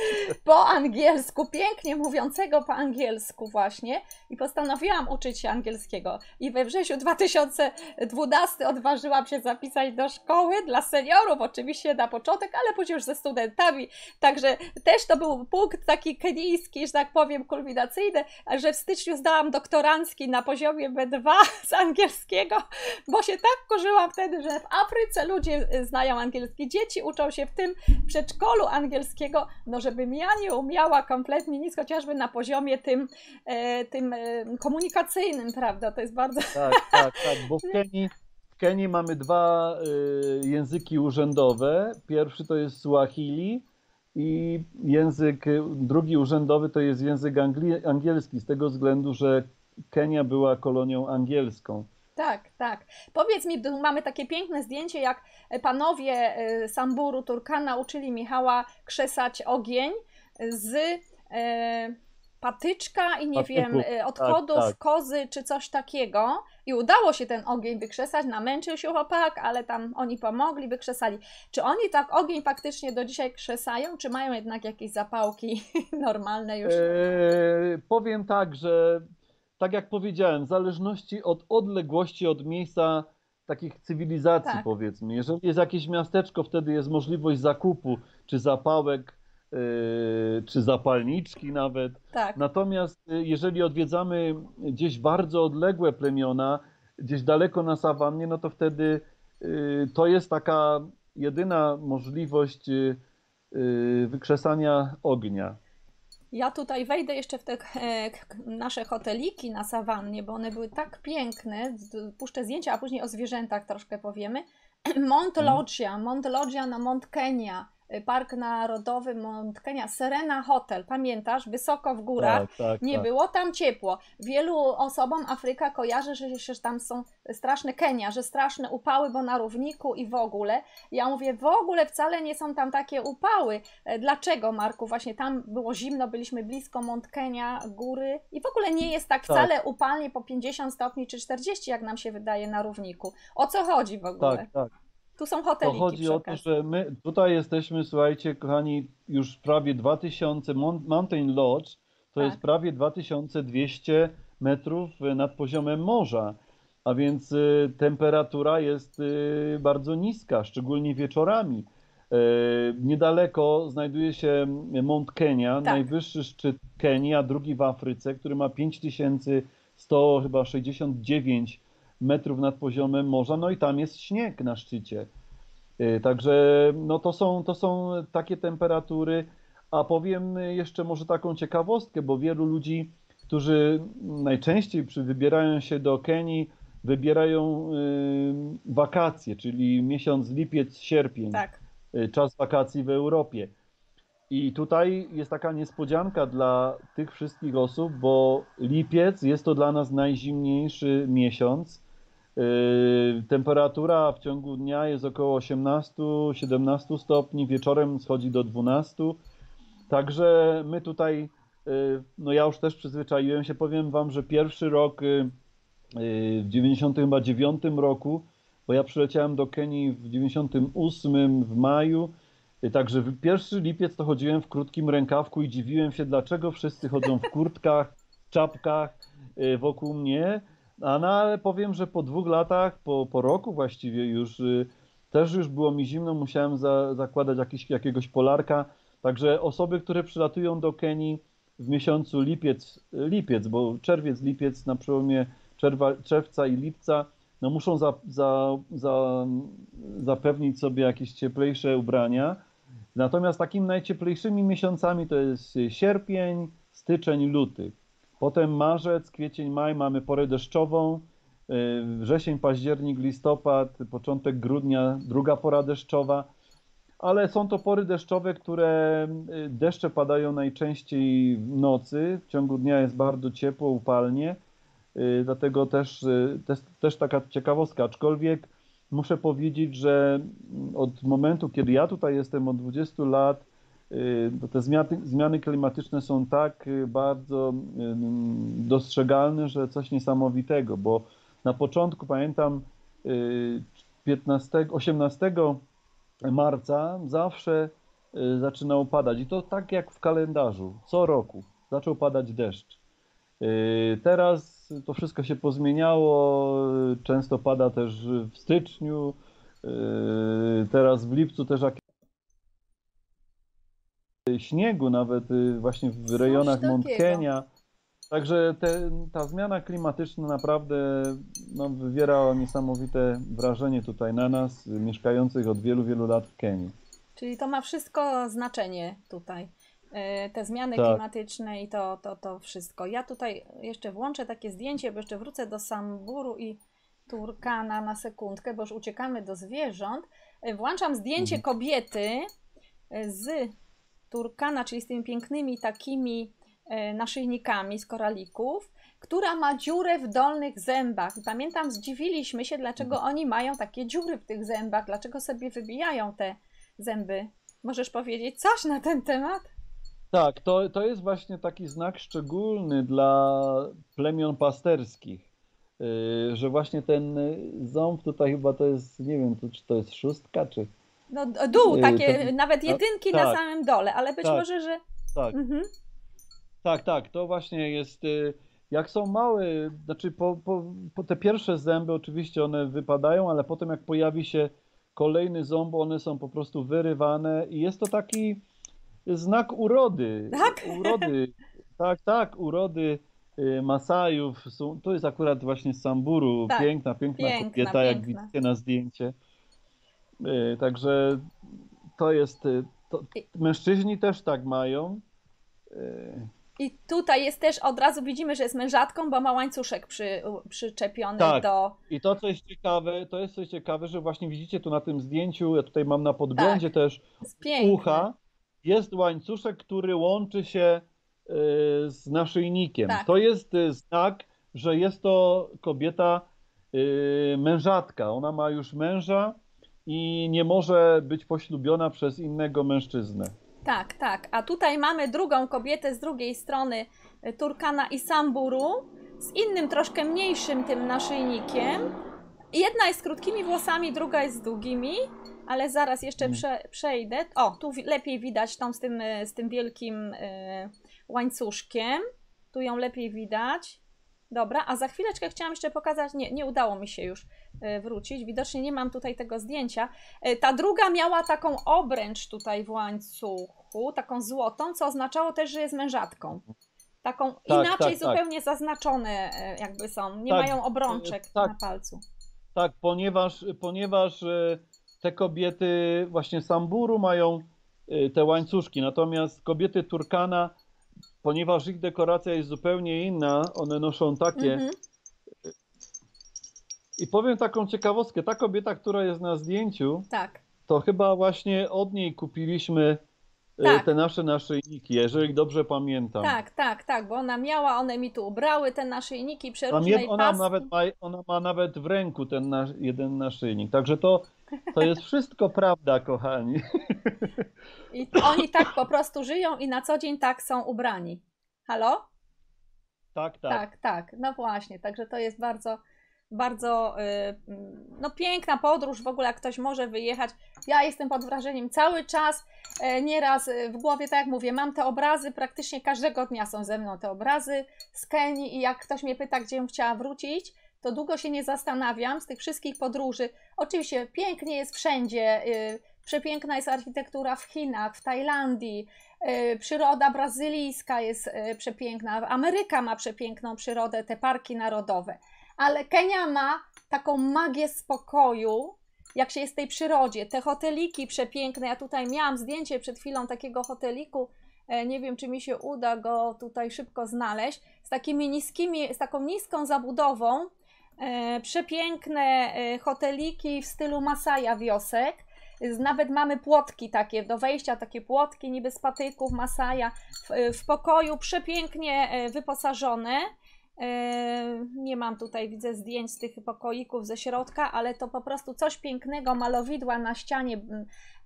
po angielsku, pięknie mówiącego po angielsku właśnie. I postanowiłam uczyć się angielskiego. I we wrześniu 2012 odważyłam się zapisać do szkoły dla seniorów, oczywiście na początek, ale później już ze studentami, także też to był punkt taki kenijski, że tak powiem, kulminacyjny, że w styczniu zdałam doktorancki na poziomie B2 z angielskiego bo się tak korzyłam wtedy, że w Afryce ludzie y, znają angielski, dzieci uczą się w tym przedszkolu angielskiego, no żebym ja nie umiała kompletnie nic, chociażby na poziomie tym, e, tym e, komunikacyjnym, prawda, to jest bardzo... Tak, tak, tak, bo w Kenii, w Kenii mamy dwa y, języki urzędowe, pierwszy to jest Swahili, i język drugi urzędowy to jest język angielski, z tego względu, że Kenia była kolonią angielską. Tak, tak. Powiedz mi, mamy takie piękne zdjęcie, jak panowie e, Samburu Turkana uczyli Michała krzesać ogień z e, patyczka i nie wiem, e, odchodów tak, tak. kozy czy coś takiego. I udało się ten ogień wykrzesać, namęczył się chłopak, ale tam oni pomogli, wykrzesali. Czy oni tak ogień faktycznie do dzisiaj krzesają, czy mają jednak jakieś zapałki normalne już? Eee, powiem tak, że tak jak powiedziałem, w zależności od odległości od miejsca takich cywilizacji, tak. powiedzmy. Jeżeli jest jakieś miasteczko, wtedy jest możliwość zakupu czy zapałek, czy zapalniczki nawet. Tak. Natomiast yy, jeżeli odwiedzamy gdzieś bardzo odległe plemiona, gdzieś daleko na sawannie, no to wtedy yy, to jest taka jedyna możliwość wykrzesania ognia. Ja tutaj wejdę jeszcze w te nasze hoteliki na sawannie, bo one były tak piękne. Puszczę zdjęcia, a później o zwierzętach troszkę powiemy. Mont mhm. Loggia, Mont Loggia na Mont Kenya Park Narodowy Mont Kenya, Serena Hotel, pamiętasz? Wysoko w górach, tak, tak, nie tak. było tam ciepło. Wielu osobom Afryka kojarzy, że, że tam są straszne Kenia, że straszne upały, bo na równiku i w ogóle. Ja mówię, w ogóle wcale nie są tam takie upały. E, dlaczego, Marku? Właśnie tam było zimno, byliśmy blisko Mont Kenya, góry i w ogóle nie jest tak, tak. wcale upalnie po 50 stopni czy 40, jak nam się wydaje na równiku. O co chodzi w ogóle? Tak, tak. Tu są hoteliki To chodzi o to, że my tutaj jesteśmy, słuchajcie, kochani, już prawie 2000, Mountain Lodge to tak. jest prawie 2200 metrów nad poziomem morza, a więc y, temperatura jest y, bardzo niska, szczególnie wieczorami. Y, niedaleko znajduje się Mount Kenya, tak. najwyższy szczyt Kenii, a drugi w Afryce, który ma 5100 chyba 69 metrów nad poziomem morza, no i tam jest śnieg na szczycie. Y, także no to, są, to są takie temperatury, a powiem jeszcze może taką ciekawostkę, bo wielu ludzi, którzy najczęściej wybierają się do Kenii, wybierają y, wakacje, czyli miesiąc lipiec, sierpień, tak. Y, czas wakacji w Europie. I tutaj jest taka niespodzianka dla tych wszystkich osób, bo lipiec jest to dla nas najzimniejszy miesiąc temperatura w ciągu dnia jest około 18-17 stopni, wieczorem schodzi do 12. Także my tutaj, yy, no ja już też przyzwyczaiłem się, powiem Wam, że pierwszy rok yy, w 99 roku, bo ja przyleciałem do Kenii w 98 w maju, także pierwszy lipiec to chodziłem w krótkim rękawku i dziwiłem się, dlaczego wszyscy chodzą w kurtkach, czapkach wokół mnie. A no ale powiem, że po dwóch latach, po, po roku właściwie już y, też już było mi zimno, musiałem za, zakładać jakiś, jakiegoś polarka. Także osoby, które przylatują do Kenii w miesiącu lipiec, lipiec, bo czerwiec, lipiec na przełomie czerwa, czerwca i lipca, no muszą za, za, za, zapewnić sobie jakieś cieplejsze ubrania. Natomiast takimi najcieplejszymi miesiącami to jest sierpień, styczeń, luty. Potem marzec, kwiecień, maj mamy porę deszczową, y, wrzesień, październik, listopad, początek grudnia, druga pora deszczowa, ale są to pory deszczowe, które y, deszcze padają najczęściej w nocy, w ciągu dnia jest bardzo ciepło, upalnie, y, dlatego też, też, też taka ciekawostka, aczkolwiek muszę powiedzieć, że od momentu, kiedy ja tutaj jestem, od 20 lat, te zmiany, zmiany klimatyczne są tak y, bardzo y, dostrzegalne, że coś niesamowitego, bo na początku pamiętam 15, 18 marca zawsze zaczynał padać. I to tak jak w kalendarzu, co roku zaczął padać deszcz. Teraz to wszystko się pozmieniało, często pada też w styczniu, teraz w lipcu też śniegu, nawet y, właśnie w rejonach Mont Kenia. Także te, ta zmiana klimatyczna naprawdę no, wywiera niesamowite wrażenie tutaj na nas, mieszkających od wielu, wielu lat w Kenii. Czyli to ma wszystko znaczenie tutaj. Y, te zmiany tak. klimatyczne i to, to, to wszystko. Ja tutaj jeszcze włączę takie zdjęcie, bo jeszcze wrócę do Samburu i Turkana na sekundkę, bo już uciekamy do zwierząt. Y, włączam zdjęcie mhm. kobiety z turkana, czyli z tymi pięknymi takimi e, naszyjnikami z koralików, która ma dziurę w dolnych zębach. I pamiętam, zdziwiliśmy się, dlaczego mhm. oni mają takie dziury w tych zębach, dlaczego sobie wybijają te zęby. Możesz powiedzieć coś na ten temat? Tak, to, to jest właśnie taki znak szczególny dla plemion pasterskich, yy, że właśnie ten ząb tutaj chyba to jest, nie wiem, czy to jest szóstka, czy no dół, y, takie to, nawet jedynki tak, na samym dole, ale być tak, może, że... Tak. Mhm. tak, tak, to właśnie jest... Y, jak są małe, znaczy po, po, po te pierwsze zęby oczywiście one wypadają, ale potem jak pojawi się kolejny ząb, one są po prostu wyrywane i jest to taki znak urody. Tak? Urody, tak, tak, urody y, Masajów. Są, to jest akurat właśnie z Samburu. Tak. Piękna, piękna, piękna kobieta, piękna. jak widzicie na zdjęcie. Y, także to jest. Y, to, mężczyźni też tak mają. Y. I tutaj jest też od razu widzimy, że jest mężatką, bo ma łańcuszek przy, przyczepiony tak. do. I to, co jest ciekawe, to jest coś ciekawe, że właśnie widzicie tu na tym zdjęciu, ja tutaj mam na podglądzie tak. też ucha, jest łańcuszek, który łączy się z naszyjnikiem. Tak. To jest znak, że jest to kobieta mężatka. Ona ma już męża i nie może być poślubiona przez innego mężczyznę. Tak, tak. A tutaj mamy drugą kobietę z drugiej strony y, Turkana i Samburu z innym, troszkę mniejszym tym naszyjnikiem. Jedna jest z krótkimi włosami, druga jest z długimi, ale zaraz jeszcze mm. prze, przejdę. O, tu lepiej widać tą z tym, y, z tym wielkim y, łańcuszkiem. Tu ją lepiej widać. Dobra, a za chwileczkę chciałam jeszcze pokazać, nie, nie udało mi się już wrócić, widocznie nie mam tutaj tego zdjęcia. E, ta druga miała taką obręcz tutaj w łańcuchu, taką złotą, co oznaczało też, że jest mężatką. Taką tak, inaczej tak, tak. zupełnie tak. zaznaczone e, jakby są, nie tak, mają obrączek tak. na palcu. Tak, ponieważ, ponieważ te kobiety właśnie Samburu mają te łańcuszki, natomiast kobiety Turkana ponieważ ich dekoracja jest zupełnie inna, one noszą takie. Mhm. I powiem taką ciekawostkę. Ta kobieta, która jest na zdjęciu, tak. to chyba właśnie od niej kupiliśmy e, tak. te nasze naszyjniki, jeżeli dobrze pamiętam. Tak, tak, tak, bo ona miała, one mi tu ubrały te naszyjniki przeróżnej ona paski. Nawet ma, ona ma nawet w ręku ten nasz, jeden naszyjnik, także to, to jest wszystko prawda, kochani. I oni tak po prostu żyją i na co dzień tak są ubrani. Halo? Tak, tak. Tak, tak. No właśnie, także to jest bardzo, bardzo yy, no piękna podróż. W ogóle jak ktoś może wyjechać. Ja jestem pod wrażeniem cały czas. Yy, nieraz y, w głowie, tak jak mówię, mam te obrazy, praktycznie każdego dnia są ze mną te obrazy z Kenii i jak ktoś mnie pyta, gdzie bym chciała wrócić, to długo się nie zastanawiam z tych wszystkich podróży. Oczywiście pięknie jest wszędzie, y, przepiękna jest architektura w Chinach, w Tajlandii, y, przyroda brazylijska jest y, przepiękna, Ameryka ma przepiękną przyrodę, te parki narodowe, ale Kenia ma taką magię spokoju, jak się jest w tej przyrodzie. Te hoteliki przepiękne, ja tutaj miałam zdjęcie przed chwilą takiego hoteliku, e, nie wiem, czy mi się uda go tutaj szybko znaleźć, z takimi niskimi, z taką niską zabudową, e, przepiękne e, hoteliki w stylu Masaja wiosek, nawet mamy płotki takie, do wejścia takie płotki niby z patyków Masaja, w, w pokoju przepięknie wyposażone, nie mam tutaj, widzę zdjęć z tych pokoików ze środka, ale to po prostu coś pięknego, malowidła na ścianie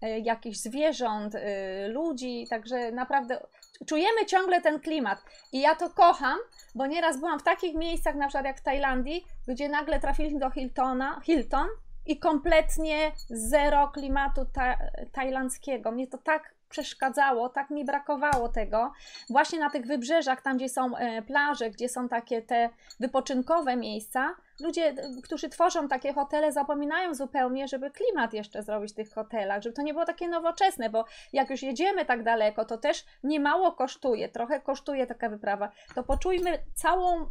yy, jakichś zwierząt, yy, ludzi, także naprawdę czujemy ciągle ten klimat i ja to kocham, bo nieraz byłam w takich miejscach, na przykład jak w Tajlandii, gdzie nagle trafiliśmy do Hiltona, Hilton i kompletnie zero klimatu ta, tajlandzkiego. Mnie to tak przeszkadzało, tak mi brakowało tego. Właśnie na tych wybrzeżach, tam gdzie są e, plaże, gdzie są takie te wypoczynkowe miejsca, ludzie, którzy tworzą takie hotele, zapominają zupełnie, żeby klimat jeszcze zrobić w tych hotelach, żeby to nie było takie nowoczesne, bo jak już jedziemy tak daleko, to też niemało kosztuje, trochę kosztuje taka wyprawa. To poczujmy całą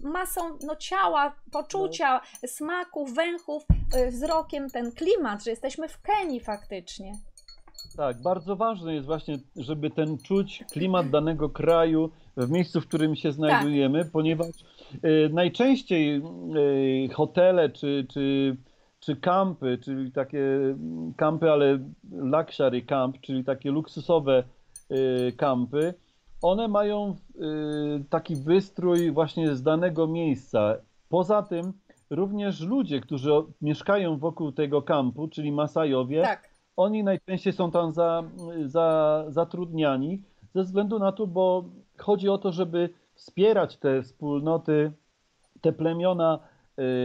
masą no, ciała, poczucia, no. smaków, węchów, e, wzrokiem ten klimat, że jesteśmy w Kenii faktycznie. Tak, bardzo ważne jest właśnie, żeby ten czuć klimat danego kraju w miejscu, w którym się znajdujemy, tak. ponieważ y, najczęściej y, hotele czy, czy, czy kampy, czyli takie kampy, ale luxury camp, czyli takie luksusowe y, kampy, one mają taki wystrój właśnie z danego miejsca. Poza tym również ludzie, którzy mieszkają wokół tego kampu, czyli Masajowie, tak oni najczęściej są tam za, za, zatrudniani ze względu na to, bo chodzi o to, żeby wspierać te wspólnoty, te plemiona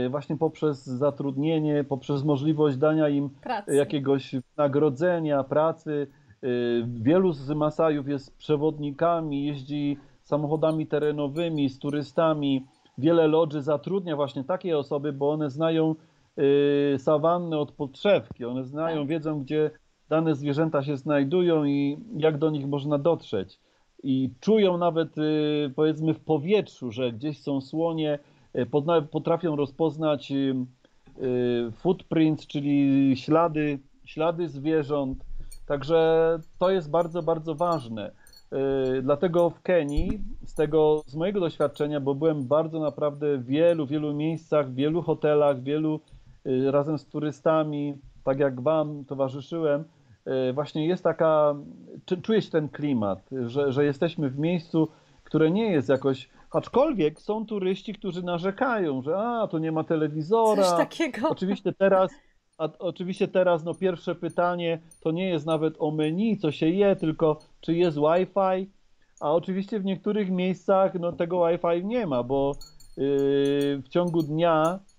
y, właśnie poprzez zatrudnienie, poprzez możliwość dania im pracy. jakiegoś nagrodzenia, pracy. Y, wielu z Masajów jest przewodnikami, jeździ samochodami terenowymi, z turystami. Wiele lodży zatrudnia właśnie takie osoby, bo one znają sawanny od podszewki. One znają, tak. wiedzą, gdzie dane zwierzęta się znajdują i jak do nich można dotrzeć. I czują nawet, y, powiedzmy, w powietrzu, że gdzieś są słonie, y, potrafią rozpoznać footprints, czyli ślady, ślady zwierząt. Także to jest bardzo, bardzo ważne. Dlatego w Kenii, z tego, z mojego doświadczenia, bo byłem bardzo naprawdę w wielu, wielu miejscach, w wielu hotelach, wielu Y, razem z turystami, tak jak Wam towarzyszyłem, y, właśnie jest taka, czuje się ten klimat, że, że jesteśmy w miejscu, które nie jest jakoś, aczkolwiek są turyści, którzy narzekają, że a, tu nie ma telewizora. Coś takiego. Oczywiście teraz, a, oczywiście teraz no pierwsze pytanie to nie jest nawet o menu, co się je, tylko czy jest Wi-Fi, a oczywiście w niektórych miejscach no tego Wi-Fi nie ma, bo yy, w ciągu dnia Y,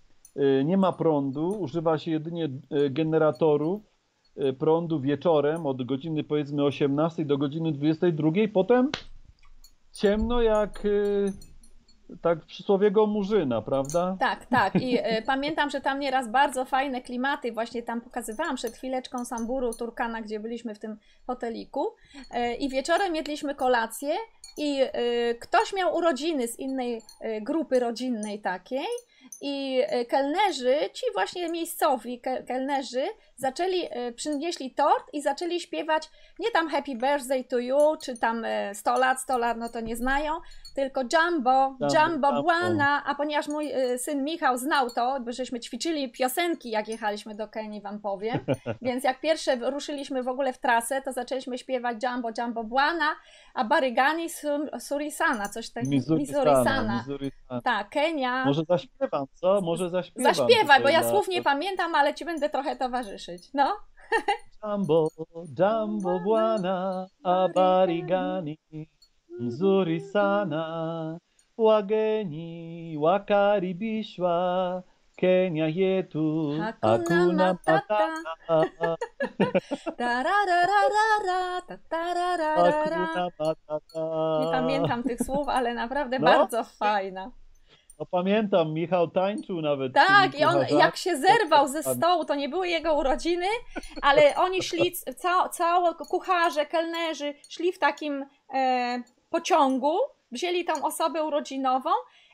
nie ma prądu, używa się jedynie y, generatorów y, prądu wieczorem od godziny powiedzmy 18 do godziny 22, potem ciemno jak tak przysłowiego murzyna, prawda? Tak, tak. I y, pamiętam, że tam nieraz bardzo fajne klimaty, właśnie tam pokazywałam przed chwileczką Samburu, Turkana, gdzie byliśmy w tym hoteliku. Y, I wieczorem jedliśmy kolację i y, ktoś miał urodziny z innej grupy rodzinnej takiej i e, kelnerzy, ci właśnie miejscowi kelnerzy, zaczęli, przynieśli tort i zaczęli śpiewać nie tam Happy Birthday to you, czy tam 100 e, lat, 100 lat, no to nie znają, tylko Jumbo, Jumbo, Jumbo Błana, a ponieważ mój syn Michał znał to, bo żeśmy ćwiczyli piosenki, jak jechaliśmy do Kenii, wam powiem, więc jak pierwsze ruszyliśmy w ogóle w trasę, to zaczęliśmy śpiewać Jumbo, Jumbo Błana, a Barigani Surisana, coś takiego, Mizurisana. Tak, Kenia. Może zaśpiewam, co? Może zaśpiewam. Zaśpiewaj, bo ja słów nie pamiętam, ale ci będę trochę towarzyszyć. No. Jumbo, Jumbo Bwana, Abarigani, Nzuri sana, wageni wakaribishwa Kenya yetu hakuna matata. Nie pamiętam tych słów, ale naprawdę no. bardzo fajna. No pamiętam, Michał tańczył nawet. Tak, i on kucharzami. jak się zerwał ze stołu, to nie były jego urodziny, ale oni szli, ca, całe kucharze, kelnerzy, szli w takim e, pociągu, wzięli tą osobę urodzinową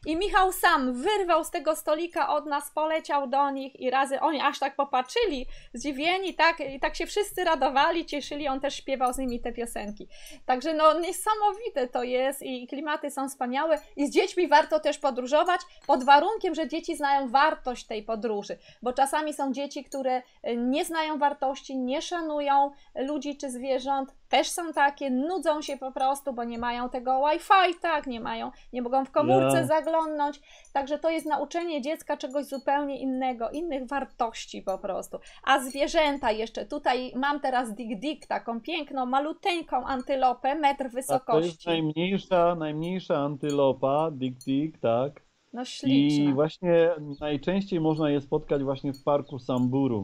i Michał sam wyrwał z tego stolika od nas, poleciał do nich i razy oni aż tak popatrzyli, zdziwieni, tak, i tak się wszyscy radowali, cieszyli, on też śpiewał z nimi te piosenki. Także no niesamowite to jest i klimaty są wspaniałe i z dziećmi warto też podróżować pod warunkiem, że dzieci znają wartość tej podróży, bo czasami są dzieci, które e, nie znają wartości, nie szanują ludzi czy zwierząt, też są takie, nudzą się po prostu, bo nie mają tego Wi-Fi, tak, nie mają, nie mogą w komórce Ja. zaglądnąć, także to jest nauczenie dziecka czegoś zupełnie innego, innych wartości po prostu. A zwierzęta jeszcze, tutaj mam teraz Dig Dig, taką piękną, maluteńką antylopę, metr A to jest wysokości. najmniejsza, najmniejsza antylopa, Dick Dick, tak. No I śliczna. właśnie najczęściej można je spotkać właśnie w parku Samburu.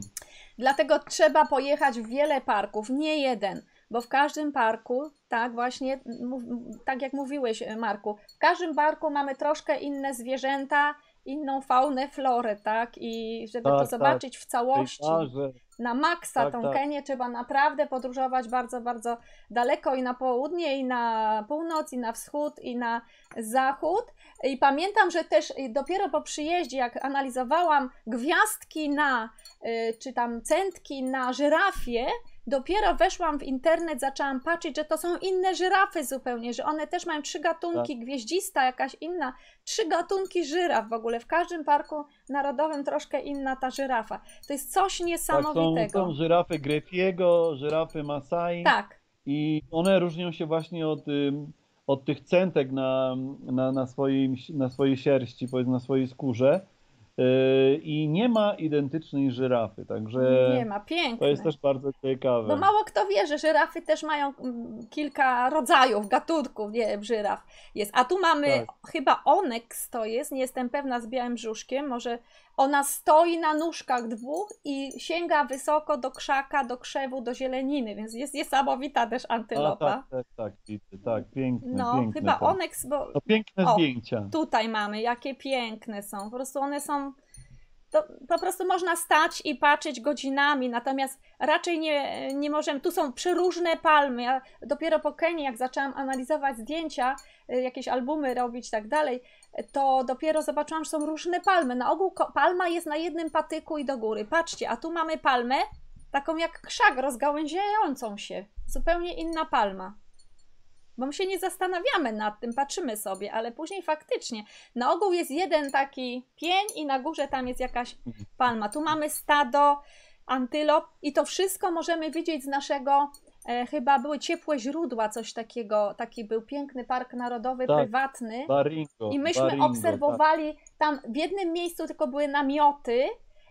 Dlatego trzeba pojechać w wiele parków, nie jeden, bo w każdym parku, tak właśnie, tak jak mówiłeś, Marku, w każdym parku mamy troszkę inne zwierzęta, inną faunę, florę, tak? I żeby Tak, to tak. zobaczyć w całości, Pejzaże, na maksa Tak, tą tak. Kenię trzeba naprawdę podróżować bardzo, bardzo daleko i na południe, i na północ, i na wschód, i na zachód. I pamiętam, że też dopiero po przyjeździe, jak analizowałam gwiazdki na, y, czy tam centki na żyrafie, dopiero weszłam w internet, zaczęłam patrzeć, że to są inne żyrafy zupełnie, że one też mają trzy gatunki, Tak. gwieździsta jakaś inna, trzy gatunki żyraf w ogóle. W każdym parku narodowym troszkę inna ta żyrafa. To jest coś tak, są, niesamowitego. są żyrafy Greffiego, żyrafy Masai Tak, i one różnią się właśnie od, od tych centek na, na, na, swoim, na swojej sierści, powiedzmy na swojej skórze i nie ma identycznej żyrafy, także nie ma, piękne. to jest też bardzo ciekawe. Bo mało kto wie, że żyrafy też mają mm, kilka rodzajów, gatunków nie, żyraf jest. A tu mamy Tak. chyba Onyx to jest, nie jestem pewna z białym brzuszkiem, może ona stoi na nóżkach dwóch i sięga wysoko do krzaka, do krzewu, do zieleniny, więc jest niesamowita też A, antylopa. tak, tak, tak, widzę, tak, piękne, No, piękne chyba to. Onyx, bo To piękne O, zdjęcia. tutaj mamy, jakie piękne są. Po prostu one są. To po prostu można stać i patrzeć godzinami, natomiast raczej nie, nie możemy. Tu są przeróżne palmy. Ja dopiero po Kenii, jak zaczęłam analizować zdjęcia, y, jakieś albumy robić i tak dalej, to dopiero zobaczyłam, że są różne palmy. Na ogół palma jest na jednym patyku i do góry. Patrzcie, a tu mamy palmę, taką jak krzak, rozgałęziającą się. Zupełnie inna palma. Bo my się nie zastanawiamy nad tym, patrzymy sobie, ale później faktycznie na ogół jest jeden taki pień i na górze tam jest jakaś palma. Tu mamy stado antylop i to wszystko możemy widzieć z naszego, e, chyba były ciepłe źródła, coś takiego, taki był piękny park narodowy, Tak. prywatny. Baringo, I myśmy Baringo, obserwowali, tam w jednym miejscu tylko były namioty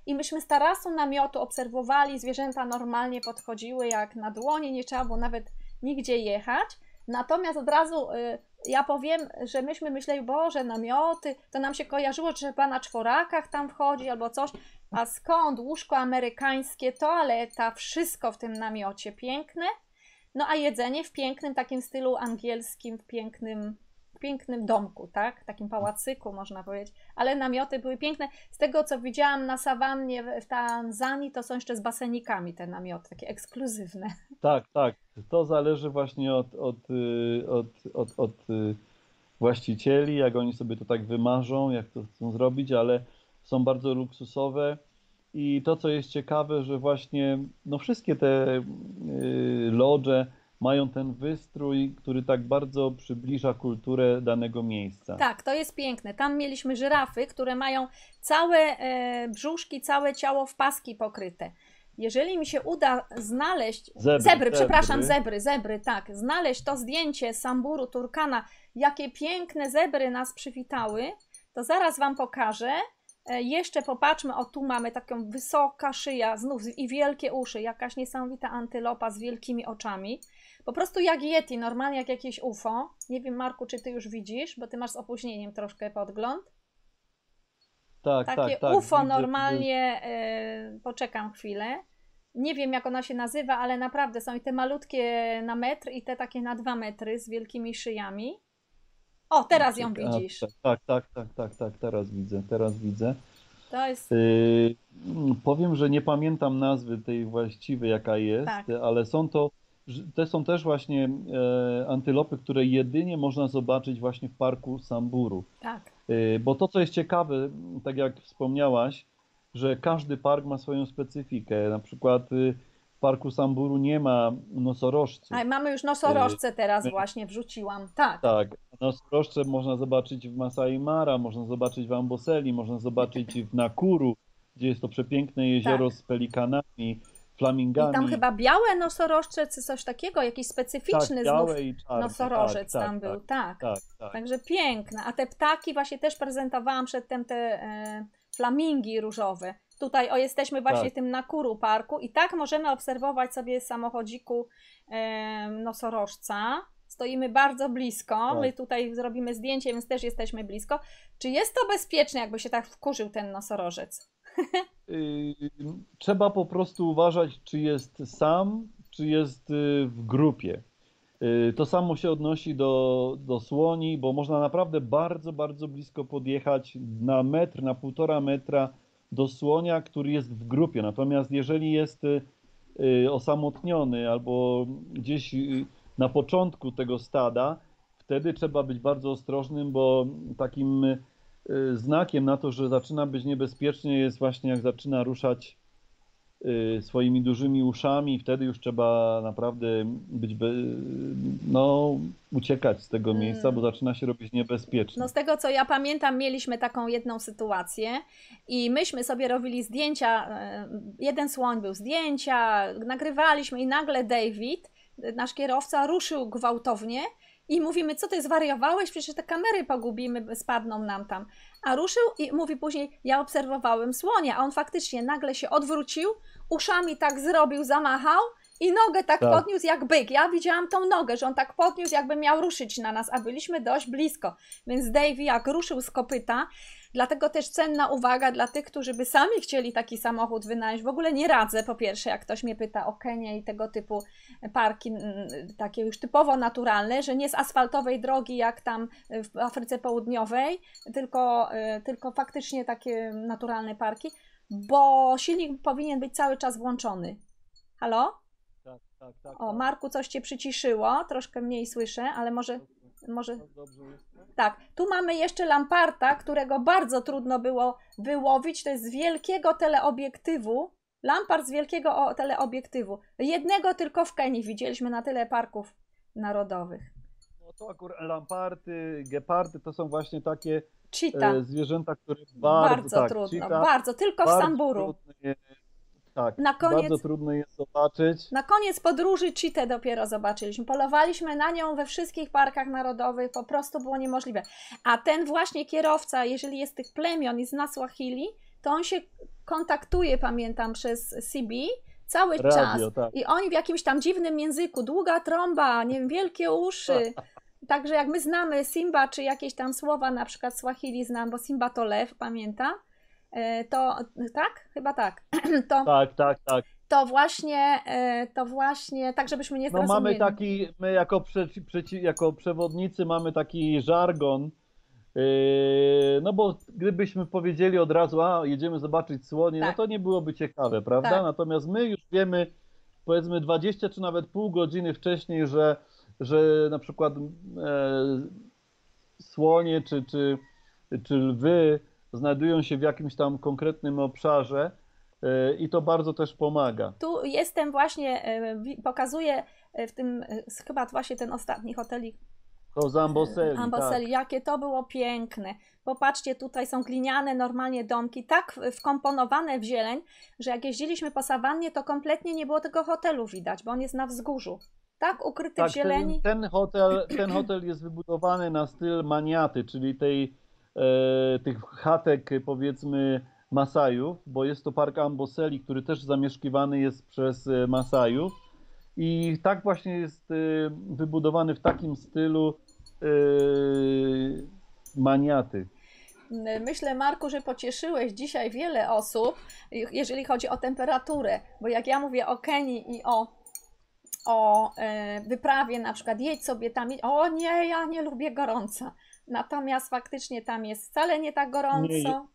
i myśmy z tarasu namiotu obserwowali, zwierzęta normalnie podchodziły jak na dłonie, nie trzeba było nawet nigdzie jechać. Natomiast od razu y, ja powiem, że myśmy myśleli, Boże, namioty, to nam się kojarzyło, że trzeba na czworakach tam wchodzi albo coś. A skąd? Łóżko amerykańskie, toaleta, wszystko w tym namiocie piękne. No a jedzenie w pięknym takim stylu angielskim, w pięknym, pięknym domku, tak? Takim pałacyku można powiedzieć. Ale namioty były piękne. Z tego co widziałam na sawannie w Tanzanii, to są jeszcze z basenikami te namioty, takie ekskluzywne. Tak, tak. To zależy właśnie od, od, y, od, od, od y, właścicieli, jak oni sobie to tak wymarzą, jak to chcą zrobić, ale są bardzo luksusowe. I to, co jest ciekawe, że właśnie no wszystkie te y, lodże mają ten wystrój, który tak bardzo przybliża kulturę danego miejsca. Tak, to jest piękne. Tam mieliśmy żyrafy, które mają całe e, brzuszki, całe ciało w paski pokryte. Jeżeli mi się uda znaleźć. Zebry, zebry, przepraszam, zebry. zebry, zebry, tak. Znaleźć to zdjęcie Samburu Turkana, jakie piękne zebry nas przywitały, to zaraz Wam pokażę. E, Jeszcze popatrzmy, o tu mamy taką wysoka szyja, znów i wielkie uszy, jakaś niesamowita antylopa z wielkimi oczami. Po prostu jak Yeti, normalnie jak jakieś UFO. Nie wiem, Marku, czy ty już widzisz, bo ty masz z opóźnieniem troszkę podgląd. Tak, Takie tak, tak. UFO Widzę, normalnie, e, poczekam chwilę. Nie wiem, jak ona się nazywa, ale naprawdę są i te malutkie na metr, i te takie na dwa metry z wielkimi szyjami. O, teraz ją A, widzisz. Tak, tak, tak, tak, tak, teraz widzę, teraz widzę. To jest. Yy, powiem, że nie pamiętam nazwy tej właściwej, jaka jest, Tak. ale są to, te są też właśnie e, antylopy, które jedynie można zobaczyć właśnie w parku Samburu. Tak. Yy, Bo to, co jest ciekawe, tak jak wspomniałaś, że każdy park ma swoją specyfikę. Na przykład y, w parku Samburu nie ma nosorożców. A mamy już nosorożce teraz właśnie wrzuciłam. Tak. Tak, nosorożce można zobaczyć w Masai Mara, można zobaczyć w Amboseli, można zobaczyć w Nakuru, gdzie jest to przepiękne jezioro Tak. z pelikanami, I flamingami. tam chyba białe nosorożce, czy coś takiego, jakiś tak, specyficzny białe znów i czarne. nosorożec tak, tam tak, był. Tak. Tak, tak. Także piękne. A te ptaki właśnie też prezentowałam przedtem te e, flamingi różowe. Tutaj o, jesteśmy właśnie Tak. w tym Nakuru Parku i tak możemy obserwować sobie samochodziku e, nosorożca. Stoimy bardzo blisko. Tak. My tutaj zrobimy zdjęcie, więc też jesteśmy blisko. Czy jest to bezpieczne, jakby się tak wkurzył ten nosorożec? Y, Trzeba po prostu uważać, czy jest sam, czy jest y, w grupie. Y, To samo się odnosi do, do słoni, bo można naprawdę bardzo, bardzo blisko podjechać na metr, na półtora metra do słonia, który jest w grupie. Natomiast jeżeli jest y, y, osamotniony albo gdzieś na początku tego stada, wtedy trzeba być bardzo ostrożnym, bo takim znakiem na to, że zaczyna być niebezpiecznie jest właśnie jak zaczyna ruszać y, swoimi dużymi uszami, wtedy już trzeba naprawdę być, be, no, uciekać z tego Mm. miejsca, bo zaczyna się robić niebezpiecznie. No z tego co ja pamiętam, mieliśmy taką jedną sytuację i myśmy sobie robili zdjęcia, e, jeden słoń był zdjęcia, nagrywaliśmy i nagle David, nasz kierowca, ruszył gwałtownie i mówimy, co ty zwariowałeś, przecież te kamery pogubimy, spadną nam tam. A ruszył i mówi później, ja obserwowałem słonia, a on faktycznie nagle się odwrócił, uszami tak zrobił, zamachał i nogę tak, Tak. podniósł jak byk. Ja widziałam tą nogę, że on tak podniósł, jakby miał ruszyć na nas, a byliśmy dość blisko. Więc Davey jak ruszył z kopyta, dlatego też cenna uwaga dla tych, którzy by sami chcieli taki samochód wynająć. W ogóle nie radzę, po pierwsze, jak ktoś mnie pyta o Kenię i tego typu parki, mm, takie już typowo naturalne, że nie z asfaltowej drogi jak tam w Afryce Południowej, tylko, y, tylko faktycznie takie naturalne parki, bo silnik powinien być cały czas włączony. Halo? Tak, tak, tak. O, tak. Marku, coś cię przyciszyło, troszkę mniej słyszę, ale może, może jest? tak. Tu mamy jeszcze lamparta, którego bardzo trudno było wyłowić. To jest z wielkiego teleobiektywu. Lampart z wielkiego teleobiektywu. Jednego tylko w Kenii widzieliśmy na tyle parków narodowych. No to akurat lamparty, gepardy to są właśnie takie Cheetah. e, zwierzęta, które bardzo, bardzo tak, trudno, cheetah, bardzo. Tylko w bardzo Samburu. trudno je- tak, Na koniec- bardzo trudno jest zobaczyć. Na koniec podróży cheetę dopiero zobaczyliśmy. Polowaliśmy na nią we wszystkich parkach narodowych, po prostu było niemożliwe. A ten właśnie kierowca, jeżeli jest tych plemion i z Naswahili, to on się kontaktuje, pamiętam, przez CB cały Radio, czas. tak. I oni w jakimś tam dziwnym języku, długa trąba, nie wiem, wielkie uszy. Także jak my znamy Simba, czy jakieś tam słowa, na przykład Swahili znam, bo Simba to lew, pamiętam, to tak? Chyba tak. To, Tak, tak, tak. to właśnie, e, to właśnie, tak żebyśmy nie No mamy zrozumieli. taki, my jako, przeci, przeci, jako przewodnicy mamy taki żargon, yy, no bo gdybyśmy powiedzieli od razu, a jedziemy zobaczyć słonie, Tak. no to nie byłoby ciekawe, prawda? Tak. Natomiast my już wiemy, powiedzmy 20 czy nawet pół godziny wcześniej, że, że na przykład e, słonie czy, czy, czy lwy znajdują się w jakimś tam konkretnym obszarze e, i to bardzo też pomaga. Tu jestem właśnie, e, pokazuję e, w tym, chyba właśnie ten ostatni hotelik To z Amboseli, Amboseli, tak. jakie to było piękne. Popatrzcie, tutaj są gliniane normalnie domki, tak wkomponowane w zieleń, że jak jeździliśmy po sawannie, to kompletnie nie było tego hotelu widać, bo on jest na wzgórzu. Tak ukryty Tak, w zieleni. ten, ten, hotel, ten hotel jest wybudowany na styl maniaty, czyli tej, tych chatek powiedzmy Masajów, bo jest to park Amboseli, który też zamieszkiwany jest przez e, Masajów i tak właśnie jest e, wybudowany w takim stylu e, maniaty. Myślę, Marku, że pocieszyłeś dzisiaj wiele osób, jeżeli chodzi o temperaturę, bo jak ja mówię o Kenii i o o e, wyprawie, na przykład jedź sobie tam, o nie, ja nie lubię gorąca. Natomiast faktycznie tam jest wcale nie tak gorąco.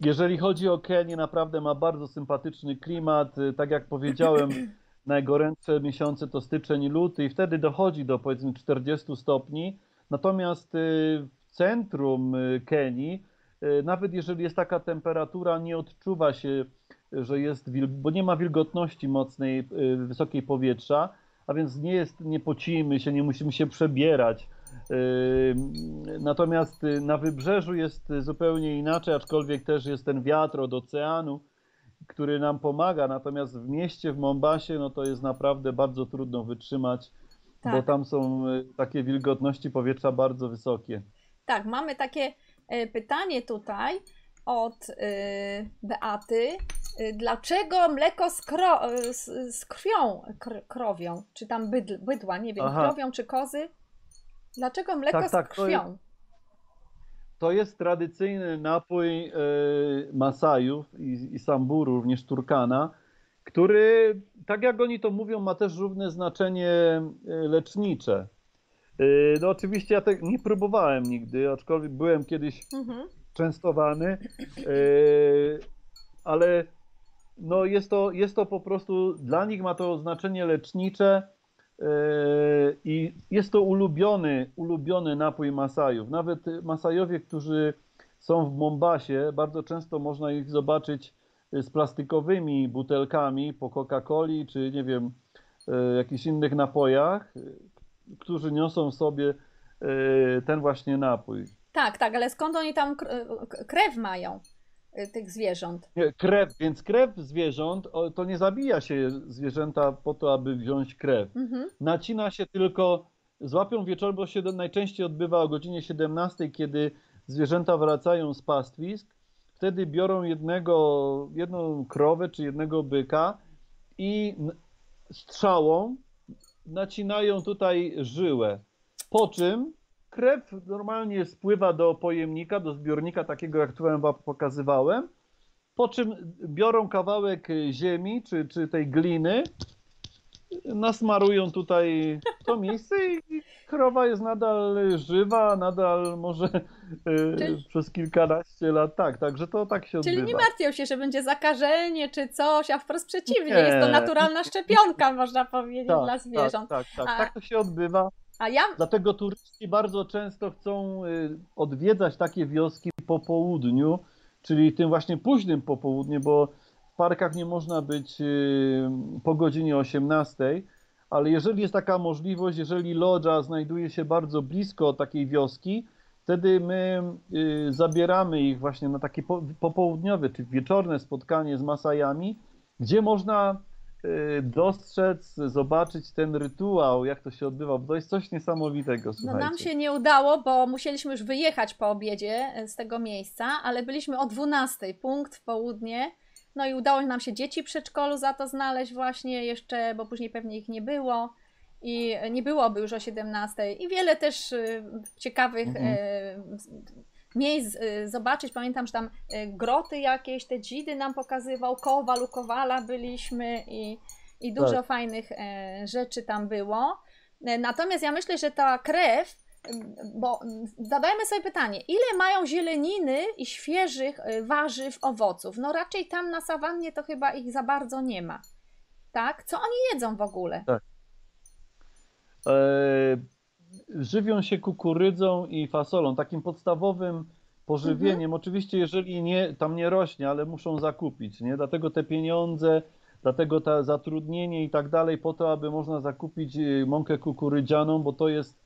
Jeżeli chodzi o Kenię, naprawdę ma bardzo sympatyczny klimat. Y, Tak jak powiedziałem, najgorętsze miesiące to styczeń i luty i wtedy dochodzi do powiedzmy 40 stopni. Natomiast y, w centrum y, Kenii, nawet jeżeli jest taka temperatura, nie odczuwa się, że jest, bo nie ma wilgotności mocnej, wysokiej powietrza, a więc nie jest, nie pocimy się, nie musimy się przebierać. Y, Natomiast y, na wybrzeżu jest y, zupełnie inaczej, aczkolwiek też jest ten wiatr od oceanu, który nam pomaga. Natomiast w mieście, w Mombasie, no to jest naprawdę bardzo trudno wytrzymać, bo Tak. tam są y, takie wilgotności powietrza bardzo wysokie. Tak, mamy takie e, pytanie tutaj od Beaty. Dlaczego mleko z, kro, z, z krwią kr, krowią, czy tam bydl, bydła, nie wiem, Aha. krowią czy kozy? Dlaczego mleko Tak, z tak, to krwią? To jest tradycyjny napój e, Masajów i, i Samburu, również Turkana, który, tak jak oni to mówią, ma też równe znaczenie e, lecznicze. E, No oczywiście ja tak nie próbowałem nigdy, aczkolwiek byłem kiedyś Mhm. częstowany, ale no jest to, jest to po prostu, dla nich ma to znaczenie lecznicze i jest to ulubiony, ulubiony napój Masajów. Nawet Masajowie, którzy są w Mombasie, bardzo często można ich zobaczyć e, z plastikowymi butelkami po Coca-Coli, czy nie wiem, e, jakichś innych napojach, którzy niosą w sobie ten właśnie napój. Tak, tak, ale skąd oni tam krew mają, tych zwierząt? Krew, więc krew zwierząt, to nie zabija się zwierzęta po to, aby wziąć krew. Mhm. Nacina się tylko, złapią wieczorem, bo się najczęściej odbywa o godzinie 17, kiedy zwierzęta wracają z pastwisk. Wtedy biorą jednego, jedną krowę czy jednego byka i strzałą nacinają tutaj żyłę. Po czym krew normalnie spływa do pojemnika, do zbiornika takiego, jak tu wam pokazywałem. Po czym biorą kawałek ziemi czy, czy tej gliny, nasmarują tutaj to miejsce i krowa jest nadal żywa, nadal może e, Czyli- przez kilkanaście lat. Tak, także to tak się Czyli odbywa. nie martwią się, że będzie zakażenie czy coś, a wprost przeciwnie, Nie. jest to naturalna szczepionka, można powiedzieć, tak, dla zwierząt. Tak, tak, tak, A- tak to się odbywa. A ja, Dlatego turyści bardzo często chcą y, odwiedzać takie wioski po południu, czyli tym właśnie późnym popołudniu, bo w parkach nie można być y, po godzinie 18, ale jeżeli jest taka możliwość, jeżeli lodża znajduje się bardzo blisko takiej wioski, wtedy my y, zabieramy ich właśnie na takie po, popołudniowe czy wieczorne spotkanie z Masajami, gdzie można dostrzec, zobaczyć ten rytuał, jak to się odbywa, bo to jest coś niesamowitego, no słuchajcie. nam się nie udało, bo musieliśmy już wyjechać po obiedzie e, z tego miejsca, ale byliśmy o 12, punkt w południe. No i udało nam się dzieci w przedszkolu za to znaleźć właśnie jeszcze, bo później pewnie ich nie było. I nie byłoby już o 17. I wiele też y, ciekawych Mhm. Miejsc y, zobaczyć. Pamiętam, że tam e, groty jakieś, te dzidy nam pokazywał, Kowal, u Kowala byliśmy i, i dużo Tak. fajnych e, rzeczy tam było. E, Natomiast ja myślę, że ta krew, m, bo zadajmy sobie pytanie, ile mają zieleniny i świeżych warzyw, owoców? No raczej tam na sawannie to chyba ich za bardzo nie ma. Tak? Co oni jedzą w ogóle? E, żywią się kukurydzą i fasolą, takim podstawowym pożywieniem. Mhm. Oczywiście, jeżeli nie, tam nie rośnie, ale muszą zakupić, nie? Dlatego te pieniądze, dlatego to zatrudnienie i tak dalej, po to, aby można zakupić e, mąkę kukurydzianą, bo to jest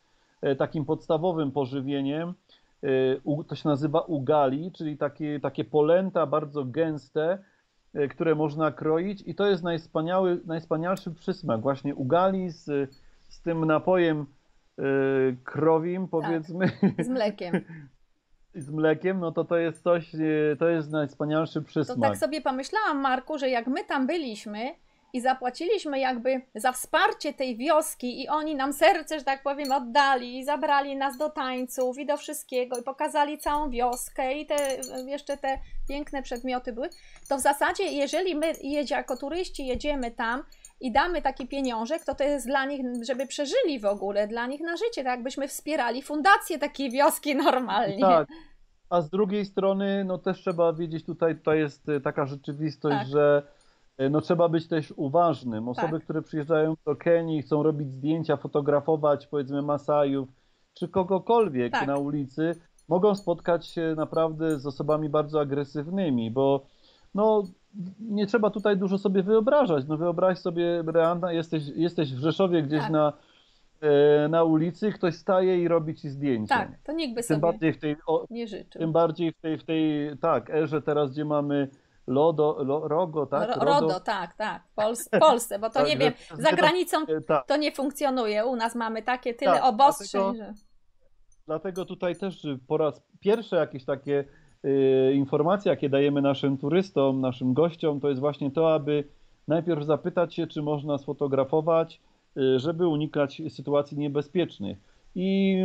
e, takim podstawowym pożywieniem. E, To się nazywa ugali, czyli takie, takie polęta bardzo gęste, e, które można kroić i to jest najwspaniały, najwspanialszy przysmak właśnie ugali z, z tym napojem krowim, powiedzmy, Z mlekiem. z mlekiem, no to to jest coś, e, to jest najwspanialszy To przysmak. tak sobie pomyślałam, Marku, że jak my tam byliśmy i zapłaciliśmy jakby za wsparcie tej wioski i oni nam serce, że tak powiem, oddali i zabrali nas do tańców i do wszystkiego i pokazali całą wioskę i te jeszcze te piękne przedmioty były, to w zasadzie jeżeli my jedzie, jako turyści jedziemy tam i damy taki pieniążek, to to jest dla nich, żeby przeżyli w ogóle, dla nich na życie, tak jakbyśmy wspierali fundację takiej wioski normalnie. Tak. A z drugiej strony, no też trzeba wiedzieć, tutaj, tutaj jest y, taka rzeczywistość, Tak. że y, no trzeba być też uważnym. Osoby, Tak. które przyjeżdżają do Kenii, chcą robić zdjęcia, fotografować powiedzmy Masajów, czy kogokolwiek Tak. na ulicy, mogą spotkać się naprawdę z osobami bardzo agresywnymi, bo no nie trzeba tutaj dużo sobie wyobrażać. No wyobraź sobie, Reanda, jesteś, jesteś w Rzeszowie gdzieś Tak. na, e, na ulicy, ktoś staje i robi ci zdjęcie. Tak, to nikt by Tym sobie bardziej w tej, o, nie życzył. tym bardziej w tej, w tej tak, erze teraz, gdzie mamy Lodo, lo, Rogo, tak? Ro- RODO, tak, tak, w Pols- Polsce, bo to nie Tak, wiem, że- za granicą E, Tak, to nie funkcjonuje. U nas mamy takie tyle Tak, obostrzeń, dlatego- że dlatego tutaj też po raz pierwszy jakieś takie y, informacje, jakie dajemy naszym turystom, naszym gościom, to jest właśnie to, aby najpierw zapytać się, czy można sfotografować, y, żeby unikać sytuacji niebezpiecznych. I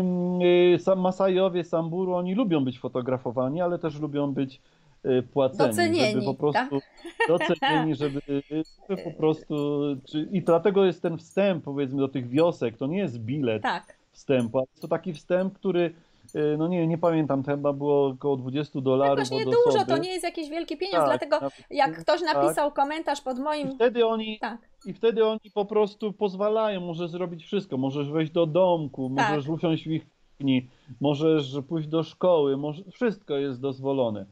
y, sam Masajowie, Samburu, oni lubią być fotografowani, ale też lubią być płaceni, Docenieni, żeby po prostu tak? docenieni, żeby, żeby po prostu, czy, i dlatego jest ten wstęp, powiedzmy, do tych wiosek, to nie jest bilet, tak, wstępu. ale To taki wstęp, który, no nie, nie pamiętam, chyba było około 20 dolarów jakoś nie od dużo, osoby. to nie jest jakiś wielki pieniądz, Tak, dlatego jak ktoś tak. napisał komentarz pod I moim... wtedy oni, Tak, i wtedy oni po prostu pozwalają, możesz zrobić wszystko, możesz wejść do domku, Tak. możesz usiąść w ich kuchni, możesz pójść do szkoły, może, wszystko jest dozwolone.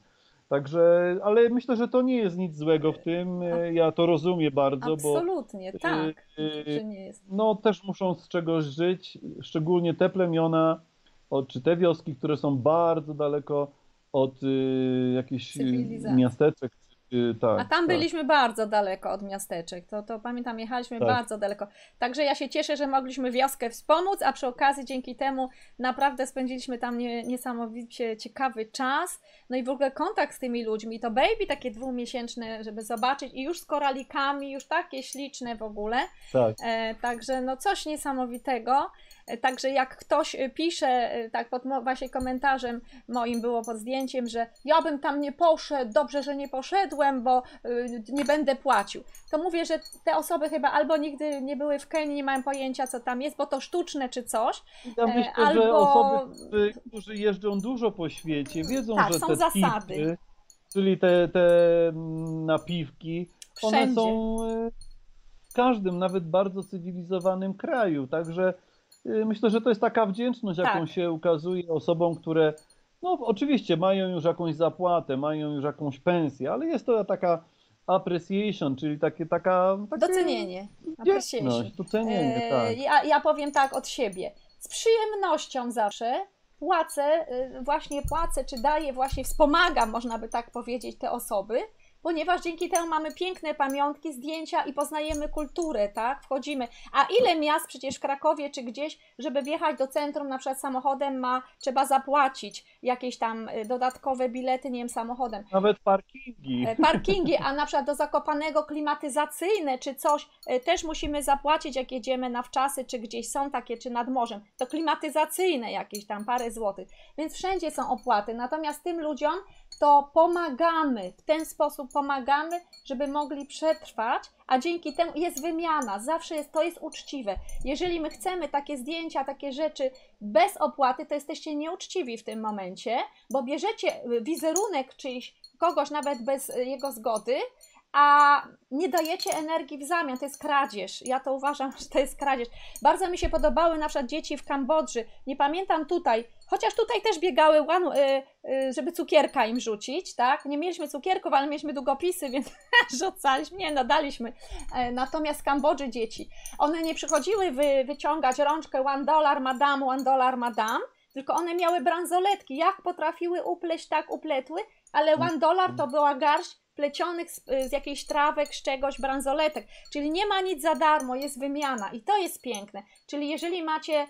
Także, ale myślę, że to nie jest nic złego w tym, y, ja to rozumiem bardzo, bo absolutnie, tak, y, że nie jest. no też muszą z czegoś żyć, szczególnie te plemiona, o, czy te wioski, które są bardzo daleko od y, jakichś y, miasteczek. Y, tak, A tam tak. byliśmy bardzo daleko od miasteczek, to, to pamiętam, jechaliśmy Tak. bardzo daleko. Także ja się cieszę, że mogliśmy wioskę wspomóc, a przy okazji dzięki temu naprawdę spędziliśmy tam nie, niesamowicie ciekawy czas. No i w ogóle kontakt z tymi ludźmi, to baby takie dwumiesięczne, żeby zobaczyć i już z koralikami, już takie śliczne w ogóle. Tak, E, także no coś niesamowitego. E, także jak ktoś e, pisze, e, tak pod właśnie komentarzem moim było pod zdjęciem, że ja bym tam nie poszedł, dobrze, że nie poszedłem, bo y, nie będę płacił. To mówię, że te osoby chyba albo nigdy nie były w Kenii, nie mają pojęcia co tam jest, bo to sztuczne czy coś. ja E, myślę, że albo- osoby, którzy- jeżdżą dużo po świecie, wiedzą, Tak, że są te zasady. tipy, czyli te, te mm, napiwki, one Wszędzie. są y, w każdym, nawet bardzo cywilizowanym kraju. Także y, myślę, że to jest taka wdzięczność, jaką Tak. się ukazuje osobom, które no oczywiście mają już jakąś zapłatę, mają już jakąś pensję, ale jest to taka appreciation, czyli takie, taka takie Docenienie. appreciation. docenienie, E, tak. ja, ja powiem tak od siebie. Z przyjemnością zawsze płacę, e, właśnie płacę, czy daję, właśnie wspomagam, można by tak powiedzieć, te osoby, ponieważ dzięki temu mamy piękne pamiątki, zdjęcia i poznajemy kulturę, tak? Wchodzimy. A ile miast przecież w Krakowie czy gdzieś, żeby wjechać do centrum na przykład samochodem ma, trzeba zapłacić jakieś tam e, dodatkowe bilety, nie wiem, samochodem. Nawet parkingi. E, parkingi, a na przykład do Zakopanego klimatyzacyjne czy coś e, też musimy zapłacić, jak jedziemy na wczasy, czy gdzieś są takie, czy nad morzem. To klimatyzacyjne jakieś tam parę złotych. Więc wszędzie są opłaty. Natomiast tym ludziom to pomagamy, w ten sposób pomagamy, żeby mogli przetrwać, a dzięki temu jest wymiana. Zawsze jest, to jest uczciwe. Jeżeli my chcemy takie zdjęcia, takie rzeczy bez opłaty, to jesteście nieuczciwi w tym momencie, bo bierzecie y, wizerunek czyjś, kogoś nawet bez y, jego zgody, a nie dajecie energii w zamian. To jest kradzież. Ja to uważam, że to jest kradzież. Bardzo mi się podobały na przykład dzieci w Kambodży. Nie pamiętam tutaj, chociaż tutaj też biegały, y, y, żeby cukierka im rzucić, tak? Nie mieliśmy cukierków, ale mieliśmy długopisy, więc rzucaliśmy, nie, no daliśmy. E, Natomiast Kambodży dzieci, one nie przychodziły wy, wyciągać rączkę one dollar madam, one dollar madam, tylko one miały bransoletki. Jak potrafiły upleść, tak upletły, ale one dollar to była garść plecionych z, z jakichś trawek, z czegoś, bransoletek. Czyli nie ma nic za darmo, jest wymiana i to jest piękne. Czyli jeżeli macie,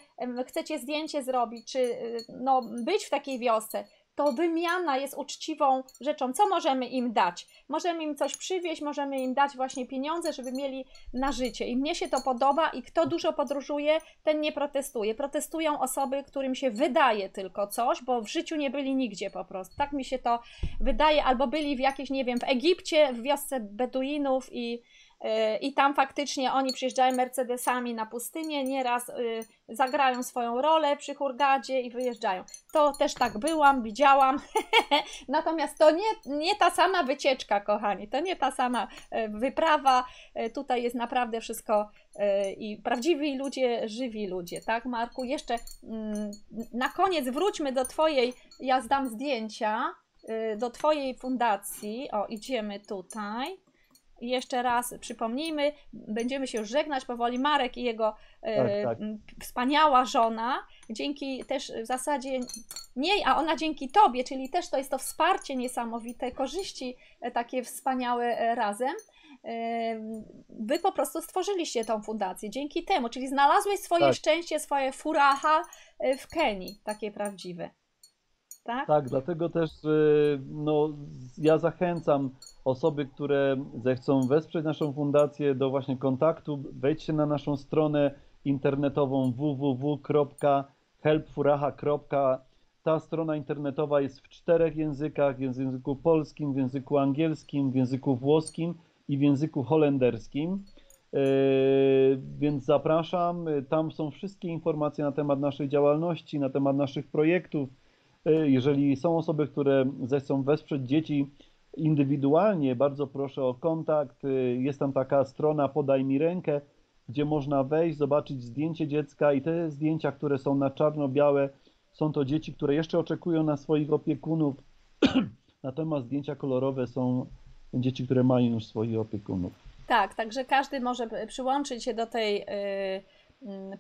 chcecie zdjęcie zrobić, czy y, no, być w takiej wiosce, to wymiana jest uczciwą rzeczą. Co możemy im dać? Możemy im coś przywieźć, możemy im dać właśnie pieniądze, żeby mieli na życie. I mnie się to podoba i kto dużo podróżuje, ten nie protestuje. Protestują osoby, którym się wydaje tylko coś, bo w życiu nie byli nigdzie po prostu. Tak mi się to wydaje, albo byli w jakiejś, nie wiem, w Egipcie, w wiosce Beduinów i I tam faktycznie oni przyjeżdżają Mercedesami na pustynię, nieraz y, zagrają swoją rolę przy Hurgadzie i wyjeżdżają. To też tak byłam, widziałam. Natomiast to nie, nie ta sama wycieczka, kochani, to nie ta sama e, wyprawa. E, tutaj jest naprawdę wszystko i prawdziwi ludzie, żywi ludzie, tak, Marku? Jeszcze mm, na koniec wróćmy do Twojej, ja zdam zdjęcia, do Twojej fundacji. O, idziemy tutaj jeszcze raz przypomnijmy, będziemy się już żegnać powoli. Marek i jego e, tak, tak. wspaniała żona, dzięki też w zasadzie nie, a ona dzięki tobie, czyli też to jest to wsparcie niesamowite, korzyści e, takie wspaniałe e, razem. Wy po prostu stworzyliście tą fundację dzięki temu, czyli znalazłeś swoje tak. szczęście, swoje furaha w Kenii, takie prawdziwe. Tak? tak, dlatego też no, ja zachęcam osoby, które zechcą wesprzeć naszą fundację do właśnie kontaktu, wejdźcie na naszą stronę internetową www.helpfuraha.com. Ta strona internetowa jest w czterech językach, w języku polskim, w języku angielskim, w języku włoskim i w języku holenderskim. Yy, więc zapraszam. Tam są wszystkie informacje na temat naszej działalności, na temat naszych projektów. Yy, jeżeli są osoby, które zechcą wesprzeć dzieci indywidualnie, bardzo proszę o kontakt. Y, jest tam taka strona Podaj mi rękę, gdzie można wejść, zobaczyć zdjęcie dziecka i te zdjęcia, które są na czarno-białe, są to dzieci, które jeszcze oczekują na swoich opiekunów. Natomiast zdjęcia kolorowe są dzieci, które mają już swoich opiekunów. Tak, także każdy może przyłączyć się do tej. Yy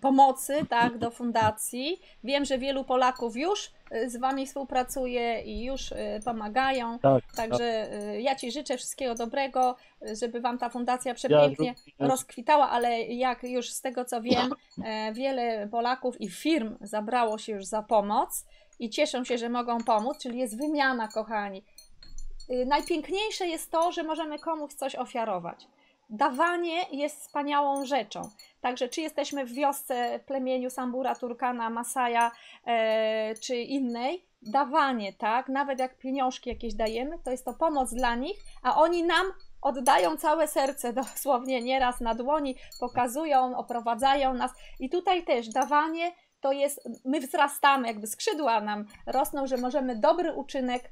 pomocy tak, do fundacji. Wiem, że wielu Polaków już y, z Wami współpracuje i już y, pomagają. Tak, Także tak. ja Ci życzę wszystkiego dobrego, żeby Wam ta fundacja przepięknie ja rozkwitała, ale jak już z tego co wiem, e, wiele Polaków i firm zabrało się już za pomoc i cieszą się, że mogą pomóc, czyli jest wymiana, kochani. Najpiękniejsze jest to, że możemy komuś coś ofiarować dawanie jest wspaniałą rzeczą. Także czy jesteśmy w wiosce, plemieniu Sambura, Turkana, Masaja e, czy innej, dawanie, tak, nawet jak pieniążki jakieś dajemy, to jest to pomoc dla nich, a oni nam oddają całe serce dosłownie nieraz na dłoni, pokazują, oprowadzają nas. I tutaj też dawanie to jest, my wzrastamy, jakby skrzydła nam rosną, że możemy dobry uczynek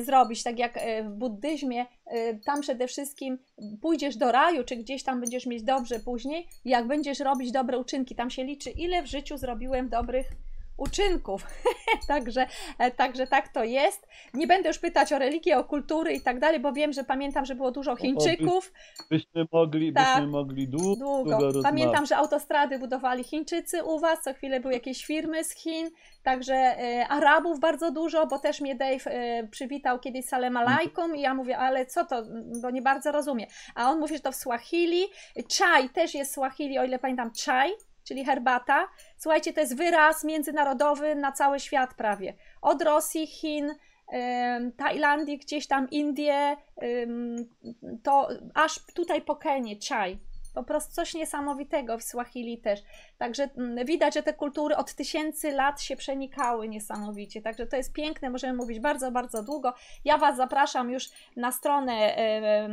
zrobić, tak jak e, w buddyzmie, e, tam przede wszystkim pójdziesz do raju, czy gdzieś tam będziesz mieć dobrze później, jak będziesz robić dobre uczynki, tam się liczy, ile w życiu zrobiłem dobrych uczynków. także, e, także tak to jest. Nie będę już pytać o religię, o kultury i tak dalej, bo wiem, że pamiętam, że było dużo Chińczyków. byśmy mogli, tak, byśmy mogli długo, długo. Pamiętam, że autostrady budowali Chińczycy u Was, co chwilę były jakieś firmy z Chin, także e, Arabów bardzo dużo, bo też mnie Dave e, przywitał kiedyś Salem Alaikum i ja mówię, ale co to, bo nie bardzo rozumiem. A on mówi, że to w Swahili. Czaj też jest Swahili, o ile pamiętam, czaj czyli herbata. Słuchajcie, to jest wyraz międzynarodowy na cały świat prawie. Od Rosji, Chin, Tajlandii, gdzieś tam Indie, to aż tutaj po Kenię, czaj. Po prostu coś niesamowitego w Swahili też. Także mm, widać, że te kultury od tysięcy lat się przenikały niesamowicie. Także to jest piękne, możemy mówić bardzo, bardzo długo. Ja Was zapraszam już na stronę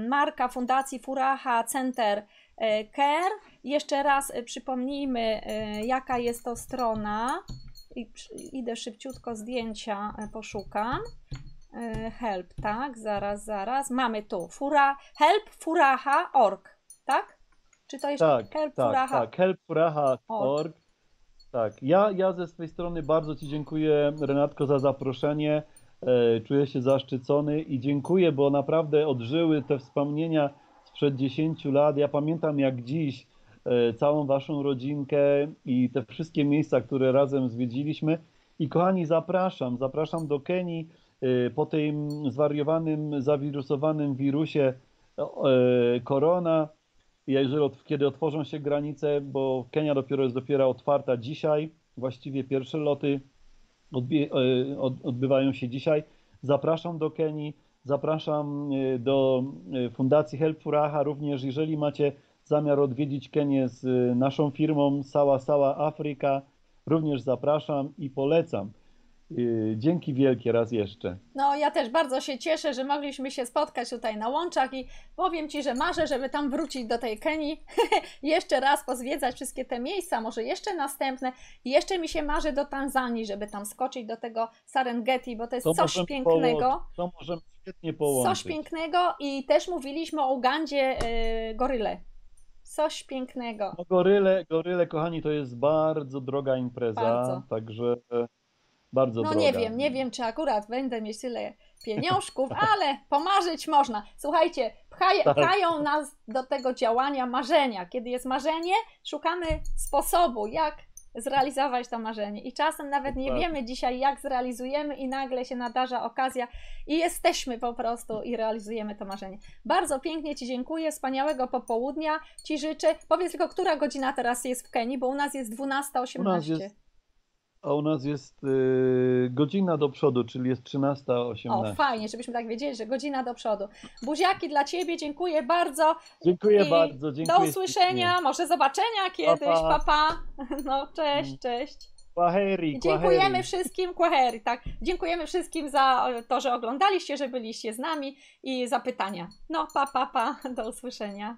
Marka Fundacji Furaha Center E, Care. Jeszcze raz e, przypomnijmy, e, jaka jest to strona. Idę szybciutko zdjęcia poszukam. Help, tak? Zaraz, zaraz. Mamy tu fura, helpfuraha.org, tak? Czy to jeszcze tak, helpfuraha? Tak, tak, helpfuraha.org. Tak, ja, ja ze swojej strony bardzo Ci dziękuję, Renatko, za zaproszenie. Czuję się zaszczycony i dziękuję, bo naprawdę odżyły te wspomnienia sprzed 10 lat. Ja pamiętam jak dziś e, całą waszą rodzinkę i te wszystkie miejsca, które razem zwiedziliśmy. I kochani, zapraszam, zapraszam do Kenii e, po tym zwariowanym, zawirusowanym wirusie e, korona. Jeżeli, kiedy otworzą się granice, bo Kenia dopiero jest dopiero otwarta dzisiaj, właściwie pierwsze loty odbywają się dzisiaj. Zapraszam do Kenii. Zapraszam do Fundacji Help Furaha również, jeżeli macie zamiar odwiedzić Kenię z y, naszą firmą Sała Sała Afryka, również zapraszam i polecam. Yy, Dzięki wielkie raz jeszcze. No, ja też bardzo się cieszę, że mogliśmy się spotkać tutaj na łączach i powiem Ci, że marzę, żeby tam wrócić do tej Kenii, jeszcze raz pozwiedzać wszystkie te miejsca, może jeszcze następne. I jeszcze mi się marzy do Tanzanii, żeby tam skoczyć do tego Serengeti, bo to jest To coś pięknego. połączyć. To możemy świetnie połączyć. Coś pięknego i też mówiliśmy o Ugandzie y, goryle. Coś pięknego. No goryle, goryle, kochani, to jest bardzo droga impreza, Bardzo. także bardzo No droga. nie wiem, nie wiem, czy akurat będę mieć tyle pieniążków, ale pomarzyć można. Słuchajcie, pchaj, Tak. pchają nas do tego działania marzenia. Kiedy jest marzenie, szukamy sposobu, jak zrealizować to marzenie. I czasem nawet nie wiemy dzisiaj, jak zrealizujemy, i nagle się nadarza okazja, i jesteśmy po prostu i realizujemy to marzenie. Bardzo pięknie Ci dziękuję, wspaniałego popołudnia Ci życzę. Powiedz tylko, która godzina teraz jest w Kenii, bo u nas jest 12.18. A u nas jest y, godzina do przodu, czyli jest 13.18. O, fajnie, żebyśmy tak wiedzieli, że godzina do przodu. Buziaki dla Ciebie, dziękuję bardzo. Dziękuję I bardzo, dziękuję Do usłyszenia, może zobaczenia kiedyś, Pa, papa. Pa. No, cześć, cześć. Kwaheri, dziękujemy kwaheri. wszystkim, Kwaheri, tak. Dziękujemy wszystkim za to, że oglądaliście, że byliście z nami i za pytania. No, pa, pa, pa, do usłyszenia.